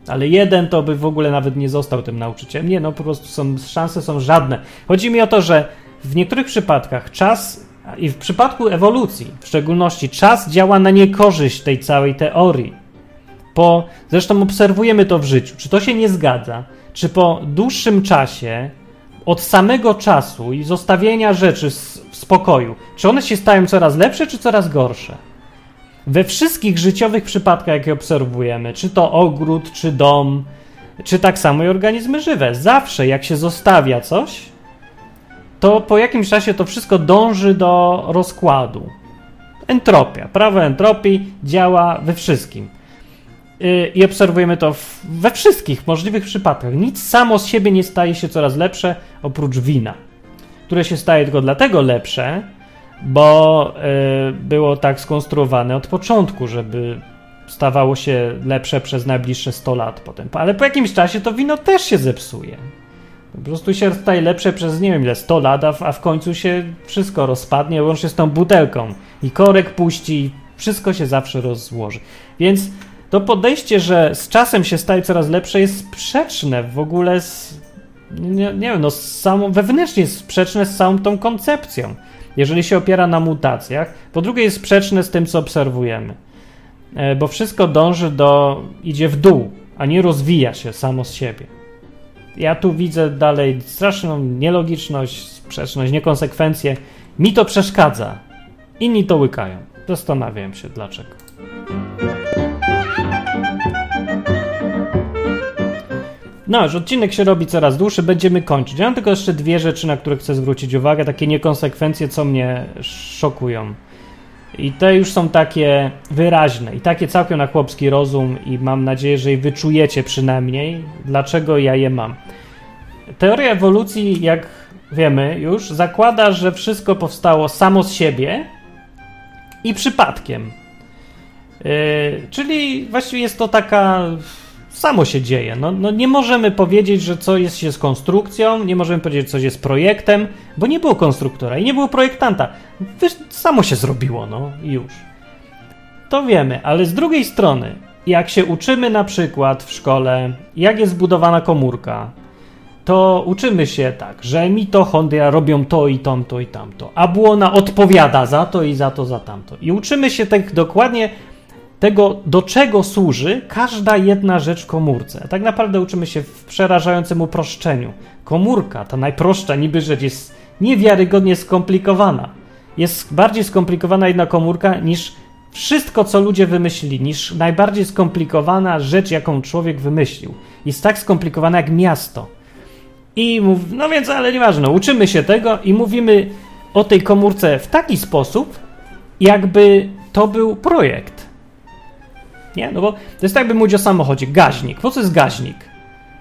Ale jeden to by w ogóle nawet nie został tym nauczycielem. Nie, no po prostu są, szanse są żadne. Chodzi mi o to, że w niektórych przypadkach czas, i w przypadku ewolucji w szczególności, czas działa na niekorzyść tej całej teorii. Po, zresztą obserwujemy to w życiu. Czy to się nie zgadza? Czy po dłuższym czasie, od samego czasu i zostawienia rzeczy w spokoju, czy one się stają coraz lepsze, czy coraz gorsze? We wszystkich życiowych przypadkach, jakie obserwujemy, czy to ogród, czy dom, czy tak samo i organizmy żywe, zawsze jak się zostawia coś, to po jakimś czasie to wszystko dąży do rozkładu. Entropia, prawo entropii działa we wszystkim. Y, I obserwujemy to we wszystkich możliwych przypadkach. Nic samo z siebie nie staje się coraz lepsze oprócz wina, które się staje tylko dlatego lepsze, bo y, było tak skonstruowane od początku, żeby stawało się lepsze przez najbliższe 100 lat potem. Ale po jakimś czasie to wino też się zepsuje. Po prostu się staje lepsze przez nie wiem ile 100 lat, a w, a w końcu się wszystko rozpadnie, łącznie z tą butelką. I korek puści, wszystko się zawsze rozłoży. Więc to podejście, że z czasem się staje coraz lepsze, jest sprzeczne w ogóle z. Nie, nie wiem, no z samą, wewnętrznie sprzeczne z całą tą koncepcją jeżeli się opiera na mutacjach. Po drugie, jest sprzeczne z tym, co obserwujemy, e, bo wszystko dąży do, idzie w dół, a nie rozwija się samo z siebie. Ja tu widzę dalej straszną nielogiczność, sprzeczność, niekonsekwencję. Mi to przeszkadza. Inni to łykają. Zastanawiam się dlaczego. No, już odcinek się robi coraz dłuższy, będziemy kończyć. Ja mam tylko jeszcze dwie rzeczy, na które chcę zwrócić uwagę, takie niekonsekwencje, co mnie szokują. I te już są takie wyraźne i takie całkiem na chłopski rozum i mam nadzieję, że je wyczujecie przynajmniej, dlaczego ja je mam. Teoria ewolucji, jak wiemy już, zakłada, że wszystko powstało samo z siebie i przypadkiem. Yy, czyli właściwie jest to taka samo się dzieje. No, no, nie możemy powiedzieć, że coś jest, jest konstrukcją, nie możemy powiedzieć, że coś jest projektem, bo nie było konstruktora i nie było projektanta. Wiesz, samo się zrobiło, no i już. To wiemy, ale z drugiej strony, jak się uczymy na przykład w szkole, jak jest zbudowana komórka, to uczymy się tak, że mitochondria robią to i tamto i tamto, a błona odpowiada za to i za to, za tamto. I uczymy się tak dokładnie tego, do czego służy każda jedna rzecz w komórce. Tak naprawdę uczymy się w przerażającym uproszczeniu. Komórka, ta najprostsza niby rzecz, jest niewiarygodnie skomplikowana. Jest bardziej skomplikowana jedna komórka niż wszystko, co ludzie wymyślili, niż najbardziej skomplikowana rzecz, jaką człowiek wymyślił. Jest tak skomplikowana jak miasto. I mów, no więc, ale nieważne, uczymy się tego i mówimy o tej komórce w taki sposób, jakby to był projekt. Nie? No bo to jest tak, by mówić o samochodzie. Gaźnik. Po co jest gaźnik?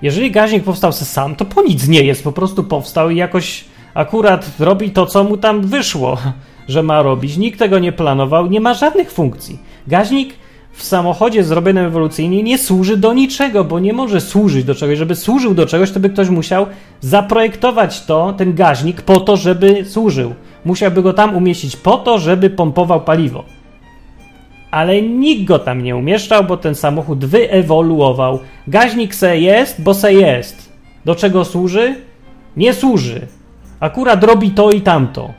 Jeżeli gaźnik powstał se sam, to po nic nie jest. Po prostu powstał i jakoś akurat robi to, co mu tam wyszło, że ma robić. Nikt tego nie planował, nie ma żadnych funkcji. Gaźnik w samochodzie zrobionym ewolucyjnie nie służy do niczego, bo nie może służyć do czegoś. Żeby służył do czegoś, to by ktoś musiał zaprojektować to, ten gaźnik, po to, żeby służył. Musiałby go tam umieścić po to, żeby pompował paliwo. Ale nikt go tam nie umieszczał, bo ten samochód wyewoluował. Gaźnik se jest, bo se jest. Do czego służy? Nie służy. Akurat robi to i tamto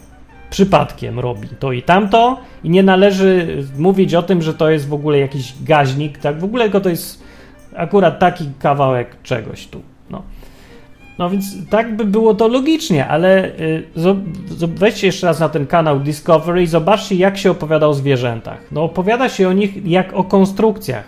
przypadkiem robi to i tamto i nie należy mówić o tym, że to jest w ogóle jakiś gaźnik, tak? W ogóle to jest akurat taki kawałek czegoś tu. No. Więc tak by było to logicznie, ale y, weźcie jeszcze raz na ten kanał Discovery i zobaczcie, jak się opowiada o zwierzętach. No opowiada się o nich jak o konstrukcjach.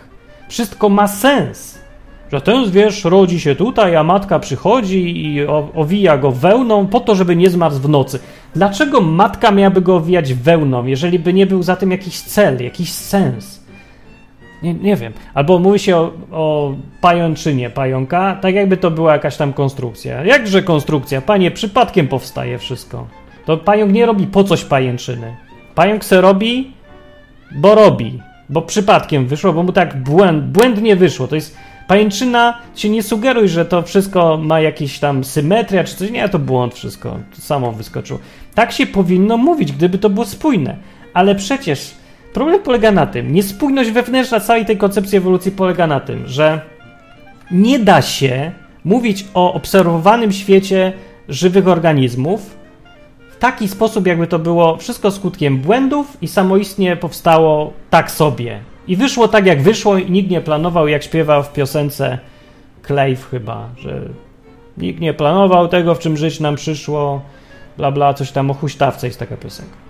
Wszystko ma sens że ten zwierz rodzi się tutaj, a matka przychodzi i owija go wełną po to, żeby nie zmarł w nocy. Dlaczego matka miałaby go owijać wełną, jeżeli by nie był za tym jakiś cel, jakiś sens? Nie, nie wiem. Albo mówi się o, o pajączynie pająka, tak jakby to była jakaś tam konstrukcja. Jakże konstrukcja? Panie, przypadkiem powstaje wszystko. To pająk nie robi po coś pajęczyny. Pająk se robi, bo robi. Bo przypadkiem wyszło, bo mu tak błęd, błędnie wyszło. To jest Pajęczyna, się nie sugeruj, że to wszystko ma jakieś tam symetria czy coś. Nie, to błąd wszystko. To samo wyskoczyło. Tak się powinno mówić, gdyby to było spójne. Ale przecież problem polega na tym, niespójność wewnętrzna całej tej koncepcji ewolucji polega na tym, że nie da się mówić o obserwowanym świecie żywych organizmów w taki sposób, jakby to było wszystko skutkiem błędów i samoistnie powstało tak sobie. I wyszło tak, jak wyszło, i nikt nie planował, jak śpiewał w piosence Clave chyba, że nikt nie planował tego, w czym żyć nam przyszło, bla bla, coś tam o huśtawce jest taka piosenka.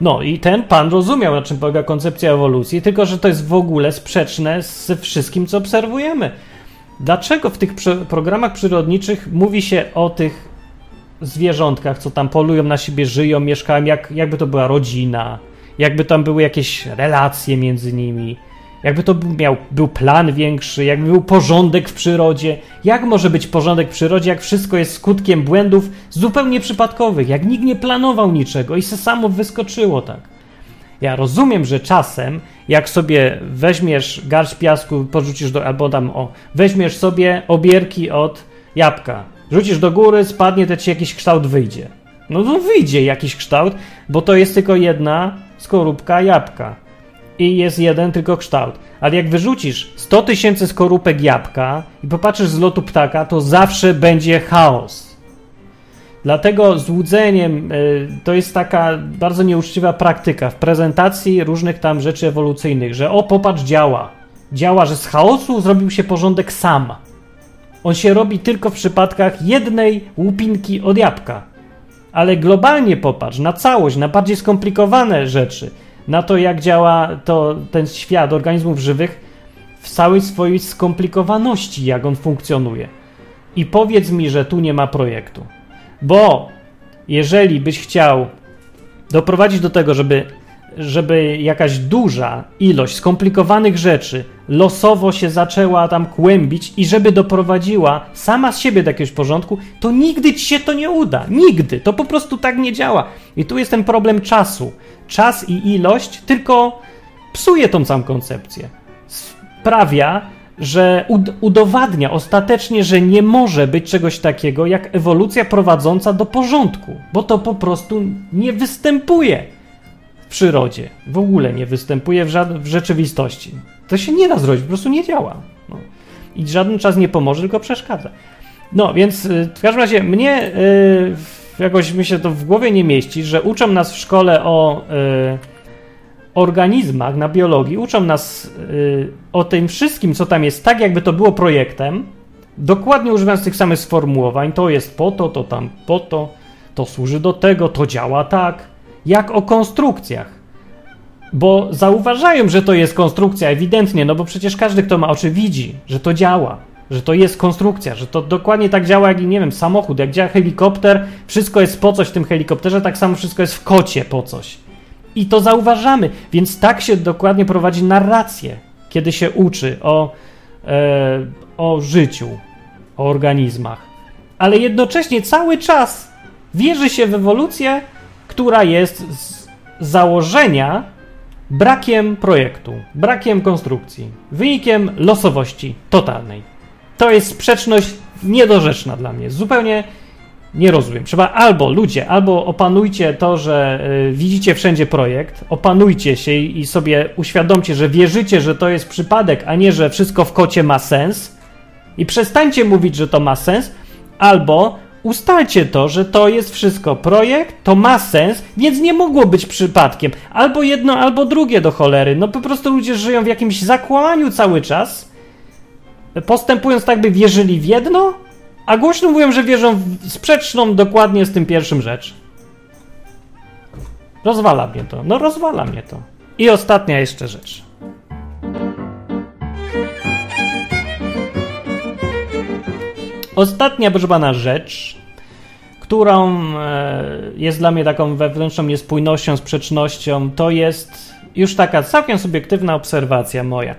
No i ten pan rozumiał, na czym polega koncepcja ewolucji, tylko że to jest w ogóle sprzeczne ze wszystkim, co obserwujemy. Dlaczego w tych programach przyrodniczych mówi się o tych zwierzątkach, co tam polują na siebie, żyją, mieszkają, jak, jakby to była rodzina, jakby tam były jakieś relacje między nimi, jakby to miał, był plan większy, jakby był porządek w przyrodzie. Jak może być porządek w przyrodzie, jak wszystko jest skutkiem błędów zupełnie przypadkowych, jak nikt nie planował niczego i se samo wyskoczyło tak. Ja rozumiem, że czasem, jak sobie weźmiesz garść piasku, porzucisz do, albo tam, o, weźmiesz sobie obierki od jabłka, rzucisz do góry, spadnie, to ci jakiś kształt wyjdzie. No to wyjdzie jakiś kształt, bo to jest tylko jedna skorupka jabłka. I jest jeden tylko kształt. Ale jak wyrzucisz 100 tysięcy skorupek jabłka i popatrzysz z lotu ptaka, to zawsze będzie chaos. Dlatego złudzeniem y, to jest taka bardzo nieuczciwa praktyka w prezentacji różnych tam rzeczy ewolucyjnych, że o popatrz działa. Działa, że z chaosu zrobił się porządek sam. On się robi tylko w przypadkach jednej łupinki od jabłka ale globalnie popatrz na całość, na bardziej skomplikowane rzeczy, na to, jak działa to, ten świat organizmów żywych w całej swojej skomplikowaności, jak on funkcjonuje. I powiedz mi, że tu nie ma projektu. Bo jeżeli byś chciał doprowadzić do tego, żeby żeby jakaś duża ilość skomplikowanych rzeczy losowo się zaczęła tam kłębić i żeby doprowadziła sama z siebie do jakiegoś porządku, to nigdy ci się to nie uda. Nigdy. To po prostu tak nie działa. I tu jest ten problem czasu. Czas i ilość tylko psuje tą całą koncepcję. Sprawia, że ud udowadnia ostatecznie, że nie może być czegoś takiego jak ewolucja prowadząca do porządku, bo to po prostu nie występuje przyrodzie. W ogóle nie występuje w, żad- w rzeczywistości. To się nie da zrobić, po prostu nie działa. No. I żaden czas nie pomoże, tylko przeszkadza. No, więc y, w każdym razie mnie y, jakoś mi się to w głowie nie mieści, że uczą nas w szkole o y, organizmach, na biologii, uczą nas y, o tym wszystkim, co tam jest, tak jakby to było projektem, dokładnie używając tych samych sformułowań. To jest po to, to tam po to, to służy do tego, to działa tak, jak o konstrukcjach. Bo zauważają, że to jest konstrukcja, ewidentnie, no bo przecież każdy, kto ma oczy, widzi, że to działa że to jest konstrukcja, że to dokładnie tak działa jak, nie wiem, samochód, jak działa helikopter, wszystko jest po coś w tym helikopterze, tak samo wszystko jest w kocie po coś. I to zauważamy, więc tak się dokładnie prowadzi narrację, kiedy się uczy o, e, o życiu, o organizmach. Ale jednocześnie cały czas wierzy się w ewolucję, która jest z założenia brakiem projektu, brakiem konstrukcji, wynikiem losowości totalnej. To jest sprzeczność niedorzeczna dla mnie. Zupełnie nie rozumiem. Trzeba albo ludzie, albo opanujcie to, że y, widzicie wszędzie projekt, opanujcie się i sobie uświadomcie, że wierzycie, że to jest przypadek, a nie, że wszystko w kocie ma sens. I przestańcie mówić, że to ma sens, albo ustalcie to, że to jest wszystko projekt, to ma sens, więc nie mogło być przypadkiem. Albo jedno, albo drugie do cholery. No po prostu ludzie żyją w jakimś zakłamaniu cały czas postępując tak, by wierzyli w jedno, a głośno mówią, że wierzą w sprzeczną dokładnie z tym pierwszym rzecz. Rozwala mnie to. No rozwala mnie to. I ostatnia jeszcze rzecz. Ostatnia, proszę pana, rzecz, którą e, jest dla mnie taką wewnętrzną niespójnością, sprzecznością, to jest już taka całkiem subiektywna obserwacja moja.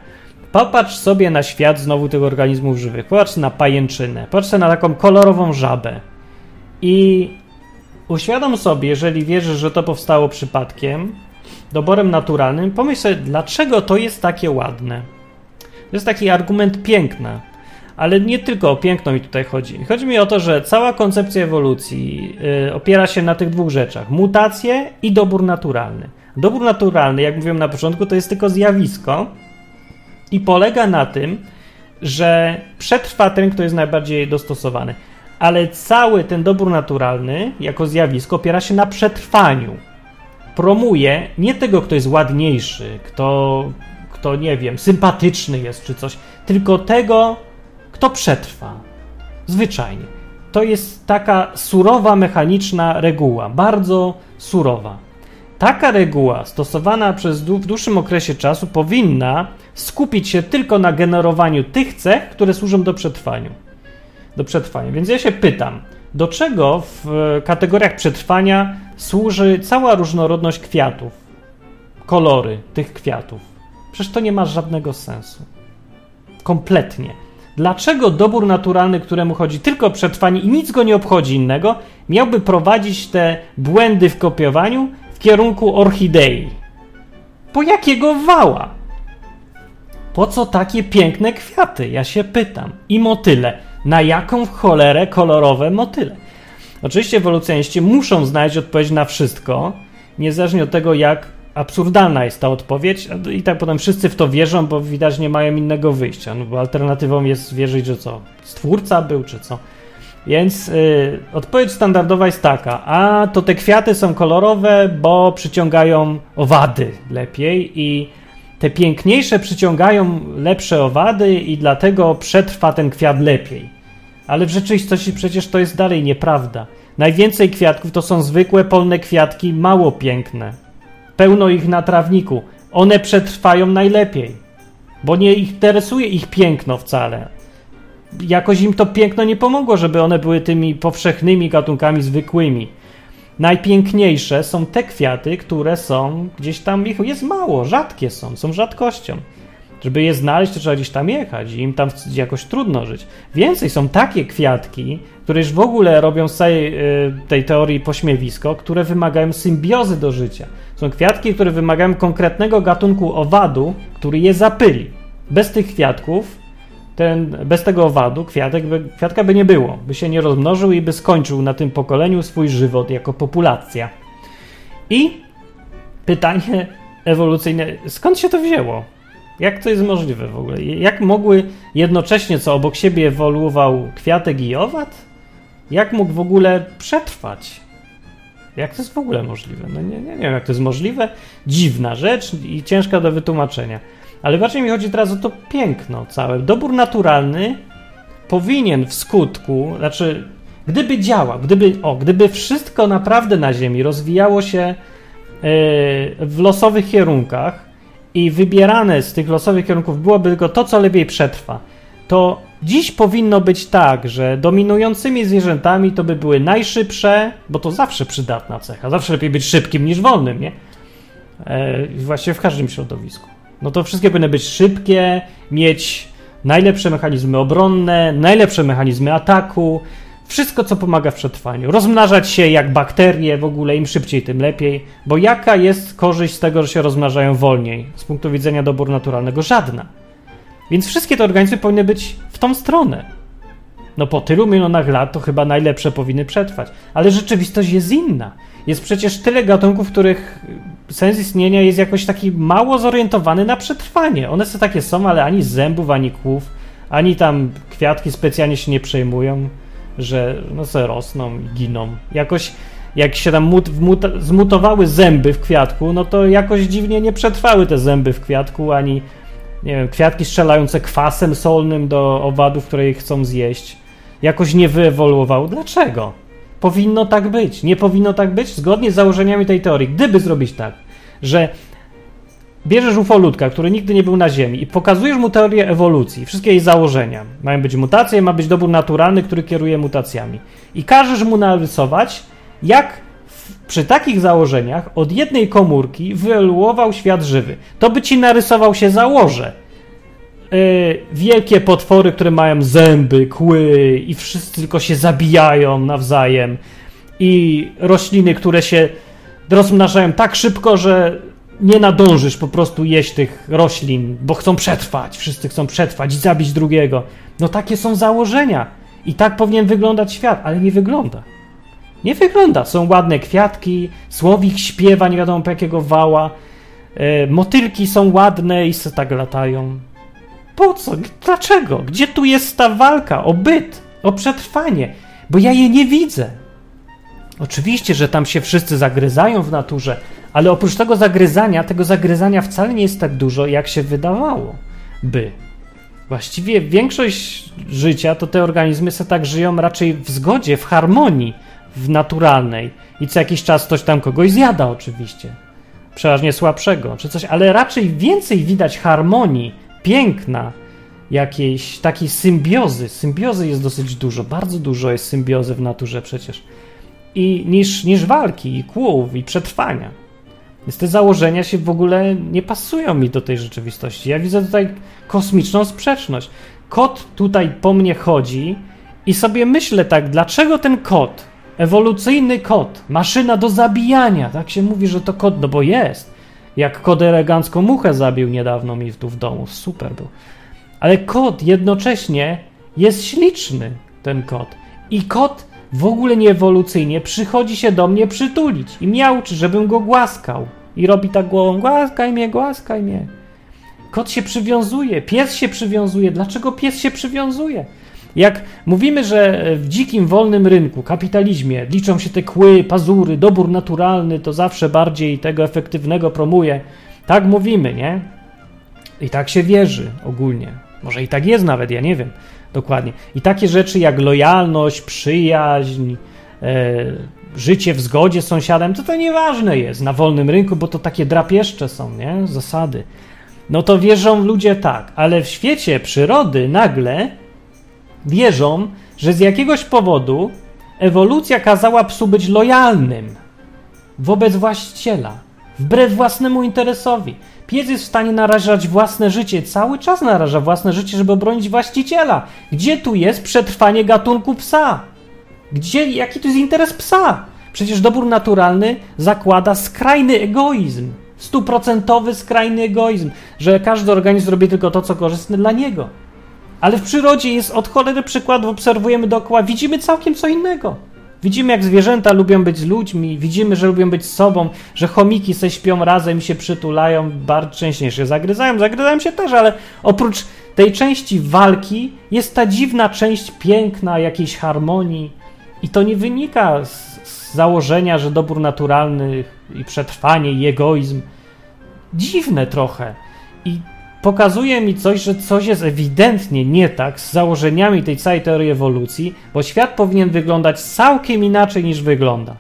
Popatrz sobie na świat znowu tych organizmów żywych. Popatrz na pajęczynę. Popatrz na taką kolorową żabę. I uświadom sobie, jeżeli wierzysz, że to powstało przypadkiem, doborem naturalnym, pomyśl sobie, dlaczego to jest takie ładne. To jest taki argument piękny. Ale nie tylko o piękno mi tutaj chodzi. Chodzi mi o to, że cała koncepcja ewolucji yy, opiera się na tych dwóch rzeczach: mutacje i dobór naturalny. Dobór naturalny, jak mówiłem na początku, to jest tylko zjawisko, i polega na tym, że przetrwa ten, kto jest najbardziej dostosowany. Ale cały ten dobór naturalny, jako zjawisko, opiera się na przetrwaniu. Promuje nie tego, kto jest ładniejszy, kto, kto nie wiem, sympatyczny jest czy coś, tylko tego, kto przetrwa. Zwyczajnie. To jest taka surowa, mechaniczna reguła, bardzo surowa. Taka reguła, stosowana przez w dłuższym okresie czasu, powinna skupić się tylko na generowaniu tych cech, które służą do przetrwania. Do przetrwania. Więc ja się pytam, do czego w kategoriach przetrwania służy cała różnorodność kwiatów, kolory tych kwiatów? Przecież to nie ma żadnego sensu. Kompletnie. Dlaczego dobór naturalny, któremu chodzi tylko o przetrwanie i nic go nie obchodzi innego, miałby prowadzić te błędy w kopiowaniu w kierunku orchidei? Po jakiego wała? Po co takie piękne kwiaty? Ja się pytam. I motyle. Na jaką cholerę kolorowe motyle? Oczywiście ewolucjoniści muszą znaleźć odpowiedź na wszystko, niezależnie od tego, jak absurdalna jest ta odpowiedź. I tak potem wszyscy w to wierzą, bo widać nie mają innego wyjścia. No bo alternatywą jest wierzyć, że co? Stwórca był, czy co? Więc yy, odpowiedź standardowa jest taka: a to te kwiaty są kolorowe, bo przyciągają owady lepiej i te piękniejsze przyciągają lepsze owady i dlatego przetrwa ten kwiat lepiej. Ale w rzeczywistości przecież to jest dalej nieprawda. Najwięcej kwiatków to są zwykłe polne kwiatki, mało piękne. Pełno ich na trawniku. One przetrwają najlepiej, bo nie interesuje ich piękno wcale. Jakoś im to piękno nie pomogło, żeby one były tymi powszechnymi gatunkami zwykłymi. Najpiękniejsze są te kwiaty, które są gdzieś tam, ich jest mało, rzadkie są, są rzadkością. Żeby je znaleźć, to trzeba gdzieś tam jechać i im tam jakoś trudno żyć. Więcej są takie kwiatki, które już w ogóle robią z całej y, tej teorii pośmiewisko, które wymagają symbiozy do życia. Są kwiatki, które wymagają konkretnego gatunku owadu, który je zapyli. Bez tych kwiatków ten, bez tego owadu kwiatek by, kwiatka by nie było, by się nie rozmnożył i by skończył na tym pokoleniu swój żywot jako populacja. I pytanie ewolucyjne, skąd się to wzięło? Jak to jest możliwe w ogóle? Jak mogły jednocześnie, co obok siebie ewoluował kwiatek i owad? Jak mógł w ogóle przetrwać? Jak to jest w ogóle możliwe? No nie, nie, nie wiem, jak to jest możliwe. Dziwna rzecz i ciężka do wytłumaczenia. Ale bardziej mi chodzi teraz o to piękno całe. Dobór naturalny powinien w skutku, znaczy, gdyby działał, gdyby, o, gdyby wszystko naprawdę na Ziemi rozwijało się yy, w losowych kierunkach i wybierane z tych losowych kierunków byłoby tylko to, co lepiej przetrwa, to dziś powinno być tak, że dominującymi zwierzętami to by były najszybsze, bo to zawsze przydatna cecha. Zawsze lepiej być szybkim niż wolnym, nie? E, właściwie w każdym środowisku. No to wszystkie powinny być szybkie, mieć najlepsze mechanizmy obronne, najlepsze mechanizmy ataku, wszystko, co pomaga w przetrwaniu. Rozmnażać się jak bakterie w ogóle, im szybciej, tym lepiej. Bo jaka jest korzyść z tego, że się rozmnażają wolniej z punktu widzenia doboru naturalnego? Żadna. Więc wszystkie te organizmy powinny być w tą stronę. No po tylu milionach lat to chyba najlepsze powinny przetrwać. Ale rzeczywistość jest inna. Jest przecież tyle gatunków, których sens istnienia jest jakoś taki mało zorientowany na przetrwanie. One są takie są, ale ani zębów, ani kłów, ani tam kwiatki specjalnie się nie przejmują, że no se rosną i giną. Jakoś jak się tam mut, zmutowały zęby w kwiatku, no to jakoś dziwnie nie przetrwały te zęby w kwiatku, ani nie wiem, kwiatki strzelające kwasem solnym do owadów, które je chcą zjeść. Jakoś nie wyewoluowały. Dlaczego? Powinno tak być. Nie powinno tak być? Zgodnie z założeniami tej teorii. Gdyby zrobić tak, że bierzesz ufolutka, który nigdy nie był na Ziemi i pokazujesz mu teorię ewolucji, wszystkie jej założenia. Mają być mutacje, ma być dobór naturalny, który kieruje mutacjami. I każesz mu narysować, jak przy takich założeniach od jednej komórki wyewoluował świat żywy. To by ci narysował się założe. Yy, wielkie potwory, które mają zęby, kły i wszyscy tylko się zabijają nawzajem. I rośliny, które się rozmnażają tak szybko, że nie nadążysz po prostu jeść tych roślin, bo chcą przetrwać. Wszyscy chcą przetrwać i zabić drugiego. No takie są założenia. I tak powinien wyglądać świat, ale nie wygląda. Nie wygląda. Są ładne kwiatki, słowik śpiewa nie wiadomo po jakiego wała, e, motylki są ładne i se tak latają. Po co? Dlaczego? Gdzie tu jest ta walka o byt, o przetrwanie? Bo ja je nie widzę. Oczywiście, że tam się wszyscy zagryzają w naturze, ale oprócz tego zagryzania, tego zagryzania wcale nie jest tak dużo, jak się wydawało by. Właściwie większość życia to te organizmy se tak żyją raczej w zgodzie, w harmonii w naturalnej i co jakiś czas ktoś tam kogoś zjada oczywiście. Przeważnie słabszego czy coś, ale raczej więcej widać harmonii, piękna, jakiejś takiej symbiozy. Symbiozy jest dosyć dużo, bardzo dużo jest symbiozy w naturze przecież. I niż, niż walki, i kłów, i przetrwania. Więc te założenia się w ogóle nie pasują mi do tej rzeczywistości. Ja widzę tutaj kosmiczną sprzeczność. Kot tutaj po mnie chodzi i sobie myślę tak, dlaczego ten kot Ewolucyjny kot, maszyna do zabijania. Tak się mówi, że to kot, no bo jest. Jak kot elegancką muchę zabił niedawno mi tu w domu, super był. Ale kot jednocześnie jest śliczny, ten kot. I kot w ogóle nie ewolucyjnie przychodzi się do mnie przytulić i miałczy, żebym go głaskał. I robi tak głową, głaskaj mnie, głaskaj mnie. Kot się przywiązuje, pies się przywiązuje. Dlaczego pies się przywiązuje? Jak mówimy, że w dzikim, wolnym rynku, kapitalizmie liczą się te kły, pazury, dobór naturalny, to zawsze bardziej tego efektywnego promuje. Tak mówimy, nie? I tak się wierzy ogólnie. Może i tak jest nawet, ja nie wiem dokładnie. I takie rzeczy jak lojalność, przyjaźń, e, życie w zgodzie z sąsiadem, to to nieważne jest na wolnym rynku, bo to takie drapieszcze są, nie? Zasady. No to wierzą ludzie tak, ale w świecie przyrody nagle wierzą, że z jakiegoś powodu ewolucja kazała psu być lojalnym wobec właściciela, wbrew własnemu interesowi. Pies jest w stanie narażać własne życie, cały czas naraża własne życie, żeby obronić właściciela. Gdzie tu jest przetrwanie gatunku psa? Gdzie, jaki tu jest interes psa? Przecież dobór naturalny zakłada skrajny egoizm, stuprocentowy skrajny egoizm, że każdy organizm robi tylko to, co korzystne dla niego. Ale w przyrodzie jest od cholery przykładów, obserwujemy dookoła, widzimy całkiem co innego. Widzimy, jak zwierzęta lubią być z ludźmi, widzimy, że lubią być z sobą, że chomiki se śpią razem i się przytulają, bardzo częściej się zagryzają, zagryzają się też, ale oprócz tej części walki jest ta dziwna część piękna, jakiejś harmonii i to nie wynika z, z założenia, że dobór naturalny i przetrwanie i egoizm. Dziwne trochę. I pokazuje mi coś, że coś jest ewidentnie nie tak z założeniami tej całej teorii ewolucji, bo świat powinien wyglądać całkiem inaczej niż wygląda.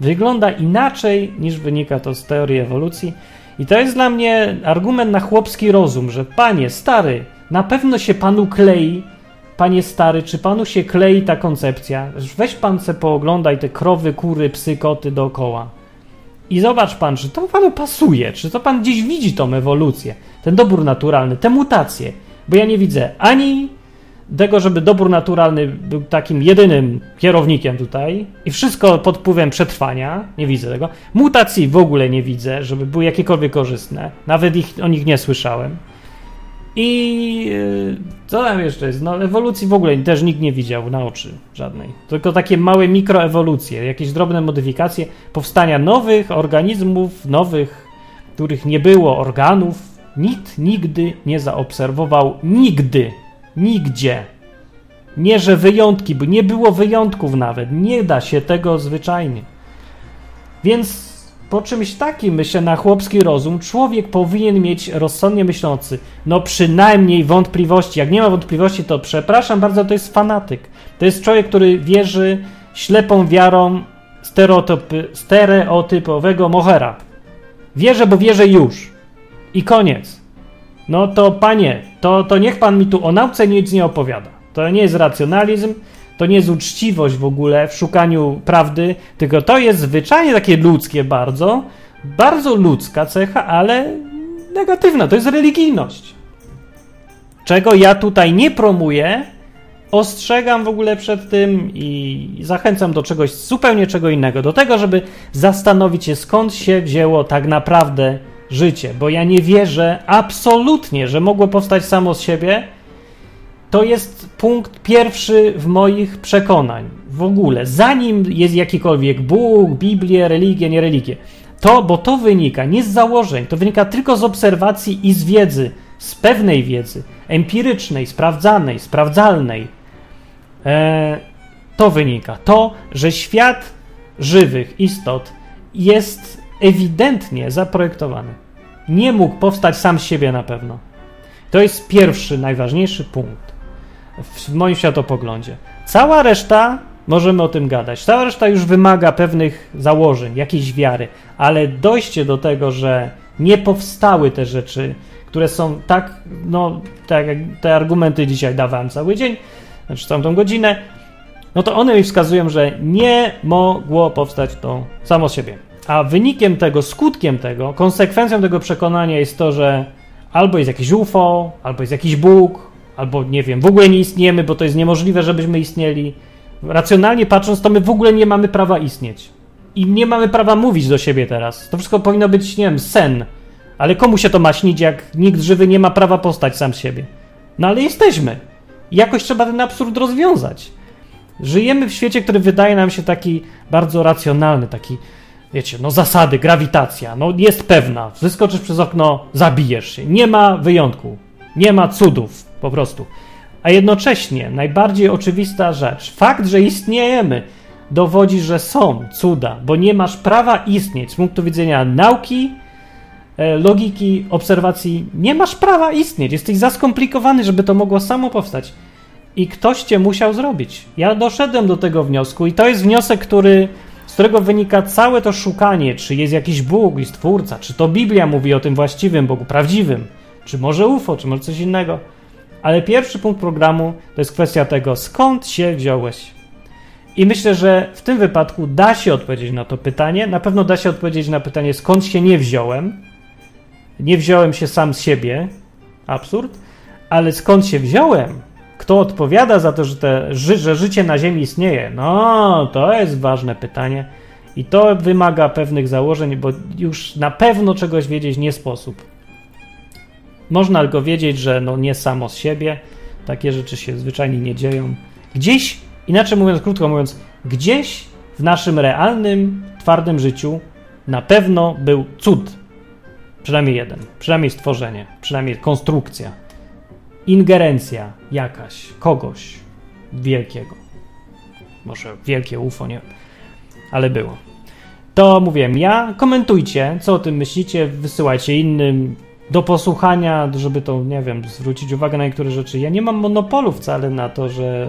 Wygląda inaczej niż wynika to z teorii ewolucji. I to jest dla mnie argument na chłopski rozum, że panie stary, na pewno się panu klei, panie stary, czy panu się klei ta koncepcja? Weź pan se pooglądaj te krowy, kury, psy, koty dookoła. I zobacz pan, czy to panu pasuje, czy to pan gdzieś widzi tą ewolucję, ten dobór naturalny, te mutacje. Bo ja nie widzę ani tego, żeby dobór naturalny był takim jedynym kierownikiem tutaj i wszystko pod wpływem przetrwania, nie widzę tego. Mutacji w ogóle nie widzę, żeby były jakiekolwiek korzystne, nawet ich, o nich nie słyszałem. I yy, co tam jeszcze jest? No, ewolucji w ogóle też nikt nie widział na oczy żadnej. Tylko takie małe mikroewolucje, jakieś drobne modyfikacje powstania nowych organizmów, nowych, których nie było organów. Nikt nigdy nie zaobserwował, nigdy, nigdzie. Nie, że wyjątki, bo nie było wyjątków nawet. Nie da się tego zwyczajnie. Więc po czymś takim, myślę, na chłopski rozum, człowiek powinien mieć rozsądnie myślący, no przynajmniej wątpliwości. Jak nie ma wątpliwości, to przepraszam bardzo, to jest fanatyk. To jest człowiek, który wierzy ślepą wiarą stereotypy, stereotypowego mohera. Wierzę, bo wierzę już. I koniec. No to panie, to, to niech pan mi tu o nauce nic nie opowiada. To nie jest racjonalizm, to nie jest uczciwość w ogóle w szukaniu prawdy, tylko to jest zwyczajnie takie ludzkie bardzo, bardzo ludzka cecha, ale negatywna. To jest religijność. Czego ja tutaj nie promuję, ostrzegam w ogóle przed tym i zachęcam do czegoś zupełnie czego innego. Do tego, żeby zastanowić się, skąd się wzięło tak naprawdę życie. Bo ja nie wierzę absolutnie, że mogło powstać samo z siebie to jest punkt pierwszy w moich przekonań. W ogóle, zanim jest jakikolwiek Bóg, Biblia, religia, nie religia. To, bo to wynika nie z założeń, to wynika tylko z obserwacji i z wiedzy, z pewnej wiedzy, empirycznej, sprawdzanej, sprawdzalnej. E, to wynika. To, że świat żywych istot jest ewidentnie zaprojektowany. Nie mógł powstać sam z siebie na pewno. To jest pierwszy, najważniejszy punkt w moim światopoglądzie. Cała reszta, możemy o tym gadać, cała reszta już wymaga pewnych założeń, jakiejś wiary, ale dojście do tego, że nie powstały te rzeczy, które są tak, no, tak jak te argumenty dzisiaj dawałem cały dzień, znaczy całą tą godzinę, no to one mi wskazują, że nie mogło powstać to samo z siebie. A wynikiem tego, skutkiem tego, konsekwencją tego przekonania jest to, że albo jest jakiś UFO, albo jest jakiś Bóg, albo nie wiem, w ogóle nie istniejemy, bo to jest niemożliwe, żebyśmy istnieli. Racjonalnie patrząc, to my w ogóle nie mamy prawa istnieć. I nie mamy prawa mówić do siebie teraz. To wszystko powinno być, nie wiem, sen. Ale komu się to ma śnić, jak nikt żywy nie ma prawa postać sam z siebie? No ale jesteśmy. I jakoś trzeba ten absurd rozwiązać. Żyjemy w świecie, który wydaje nam się taki bardzo racjonalny, taki, wiecie, no zasady, grawitacja, no jest pewna. Wyskoczysz przez okno, zabijesz się. Nie ma wyjątku. Nie ma cudów. Po prostu. A jednocześnie najbardziej oczywista rzecz, fakt, że istniejemy, dowodzi, że są cuda, bo nie masz prawa istnieć z punktu widzenia nauki, e, logiki, obserwacji. Nie masz prawa istnieć. Jesteś za skomplikowany, żeby to mogło samo powstać. I ktoś cię musiał zrobić. Ja doszedłem do tego wniosku, i to jest wniosek, który, z którego wynika całe to szukanie, czy jest jakiś Bóg i Stwórca, czy to Biblia mówi o tym właściwym Bogu, prawdziwym, czy może UFO, czy może coś innego. Ale pierwszy punkt programu to jest kwestia tego, skąd się wziąłeś. I myślę, że w tym wypadku da się odpowiedzieć na to pytanie. Na pewno da się odpowiedzieć na pytanie, skąd się nie wziąłem. Nie wziąłem się sam z siebie. Absurd. Ale skąd się wziąłem? Kto odpowiada za to, że, te, że życie na Ziemi istnieje? No, to jest ważne pytanie. I to wymaga pewnych założeń, bo już na pewno czegoś wiedzieć nie sposób. Można tylko wiedzieć, że no nie samo z siebie, takie rzeczy się zwyczajnie nie dzieją. Gdzieś, inaczej mówiąc, krótko mówiąc, gdzieś w naszym realnym, twardym życiu na pewno był cud. Przynajmniej jeden, przynajmniej stworzenie, przynajmniej konstrukcja, ingerencja jakaś, kogoś wielkiego. Może wielkie UFO, nie ale było. To mówiłem ja. Komentujcie, co o tym myślicie, wysyłajcie innym do posłuchania, żeby to, nie wiem, zwrócić uwagę na niektóre rzeczy. Ja nie mam monopolu wcale na to, że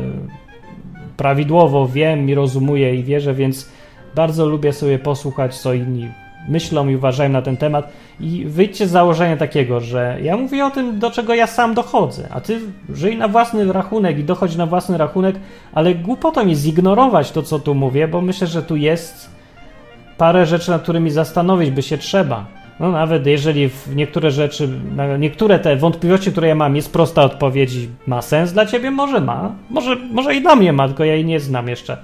prawidłowo wiem i rozumuję i wierzę, więc bardzo lubię sobie posłuchać, co inni myślą i uważają na ten temat. I wyjdźcie z założenia takiego, że ja mówię o tym, do czego ja sam dochodzę, a ty żyj na własny rachunek i dochodź na własny rachunek, ale głupotą jest zignorować to, co tu mówię, bo myślę, że tu jest parę rzeczy, nad którymi zastanowić by się trzeba. No nawet jeżeli w niektóre rzeczy, niektóre te wątpliwości, które ja mam, jest prosta odpowiedź ma sens dla ciebie, może ma, może, może i dla mnie ma, tylko ja jej nie znam jeszcze.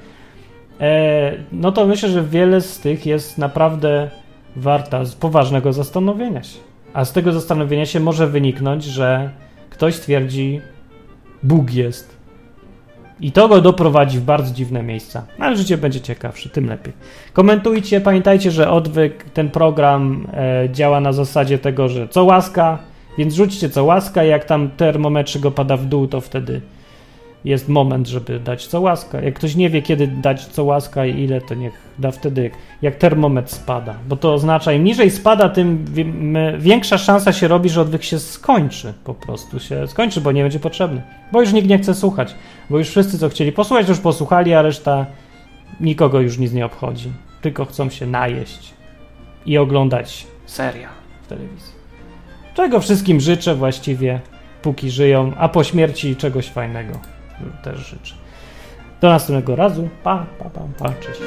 E, no to myślę, że wiele z tych jest naprawdę warta poważnego zastanowienia się. A z tego zastanowienia się może wyniknąć, że ktoś twierdzi, Bóg jest. I to go doprowadzi w bardzo dziwne miejsca. Ale życie będzie ciekawsze, tym lepiej. Komentujcie, pamiętajcie, że odwyk, ten program e, działa na zasadzie tego, że co łaska, więc rzućcie co łaska, jak tam termometr go pada w dół, to wtedy jest moment, żeby dać co łaska. Jak ktoś nie wie, kiedy dać co łaska i ile, to niech da wtedy, jak termometr spada. Bo to oznacza, im niżej spada, tym większa szansa się robi, że odwyk się skończy. Po prostu się skończy, bo nie będzie potrzebny. Bo już nikt nie chce słuchać. Bo już wszyscy, co chcieli posłuchać, już posłuchali, a reszta nikogo już nic nie obchodzi. Tylko chcą się najeść i oglądać serial w telewizji. Czego wszystkim życzę właściwie, póki żyją, a po śmierci czegoś fajnego też życzę. Do następnego razu. Pa, pa, pa, pa. Cześć.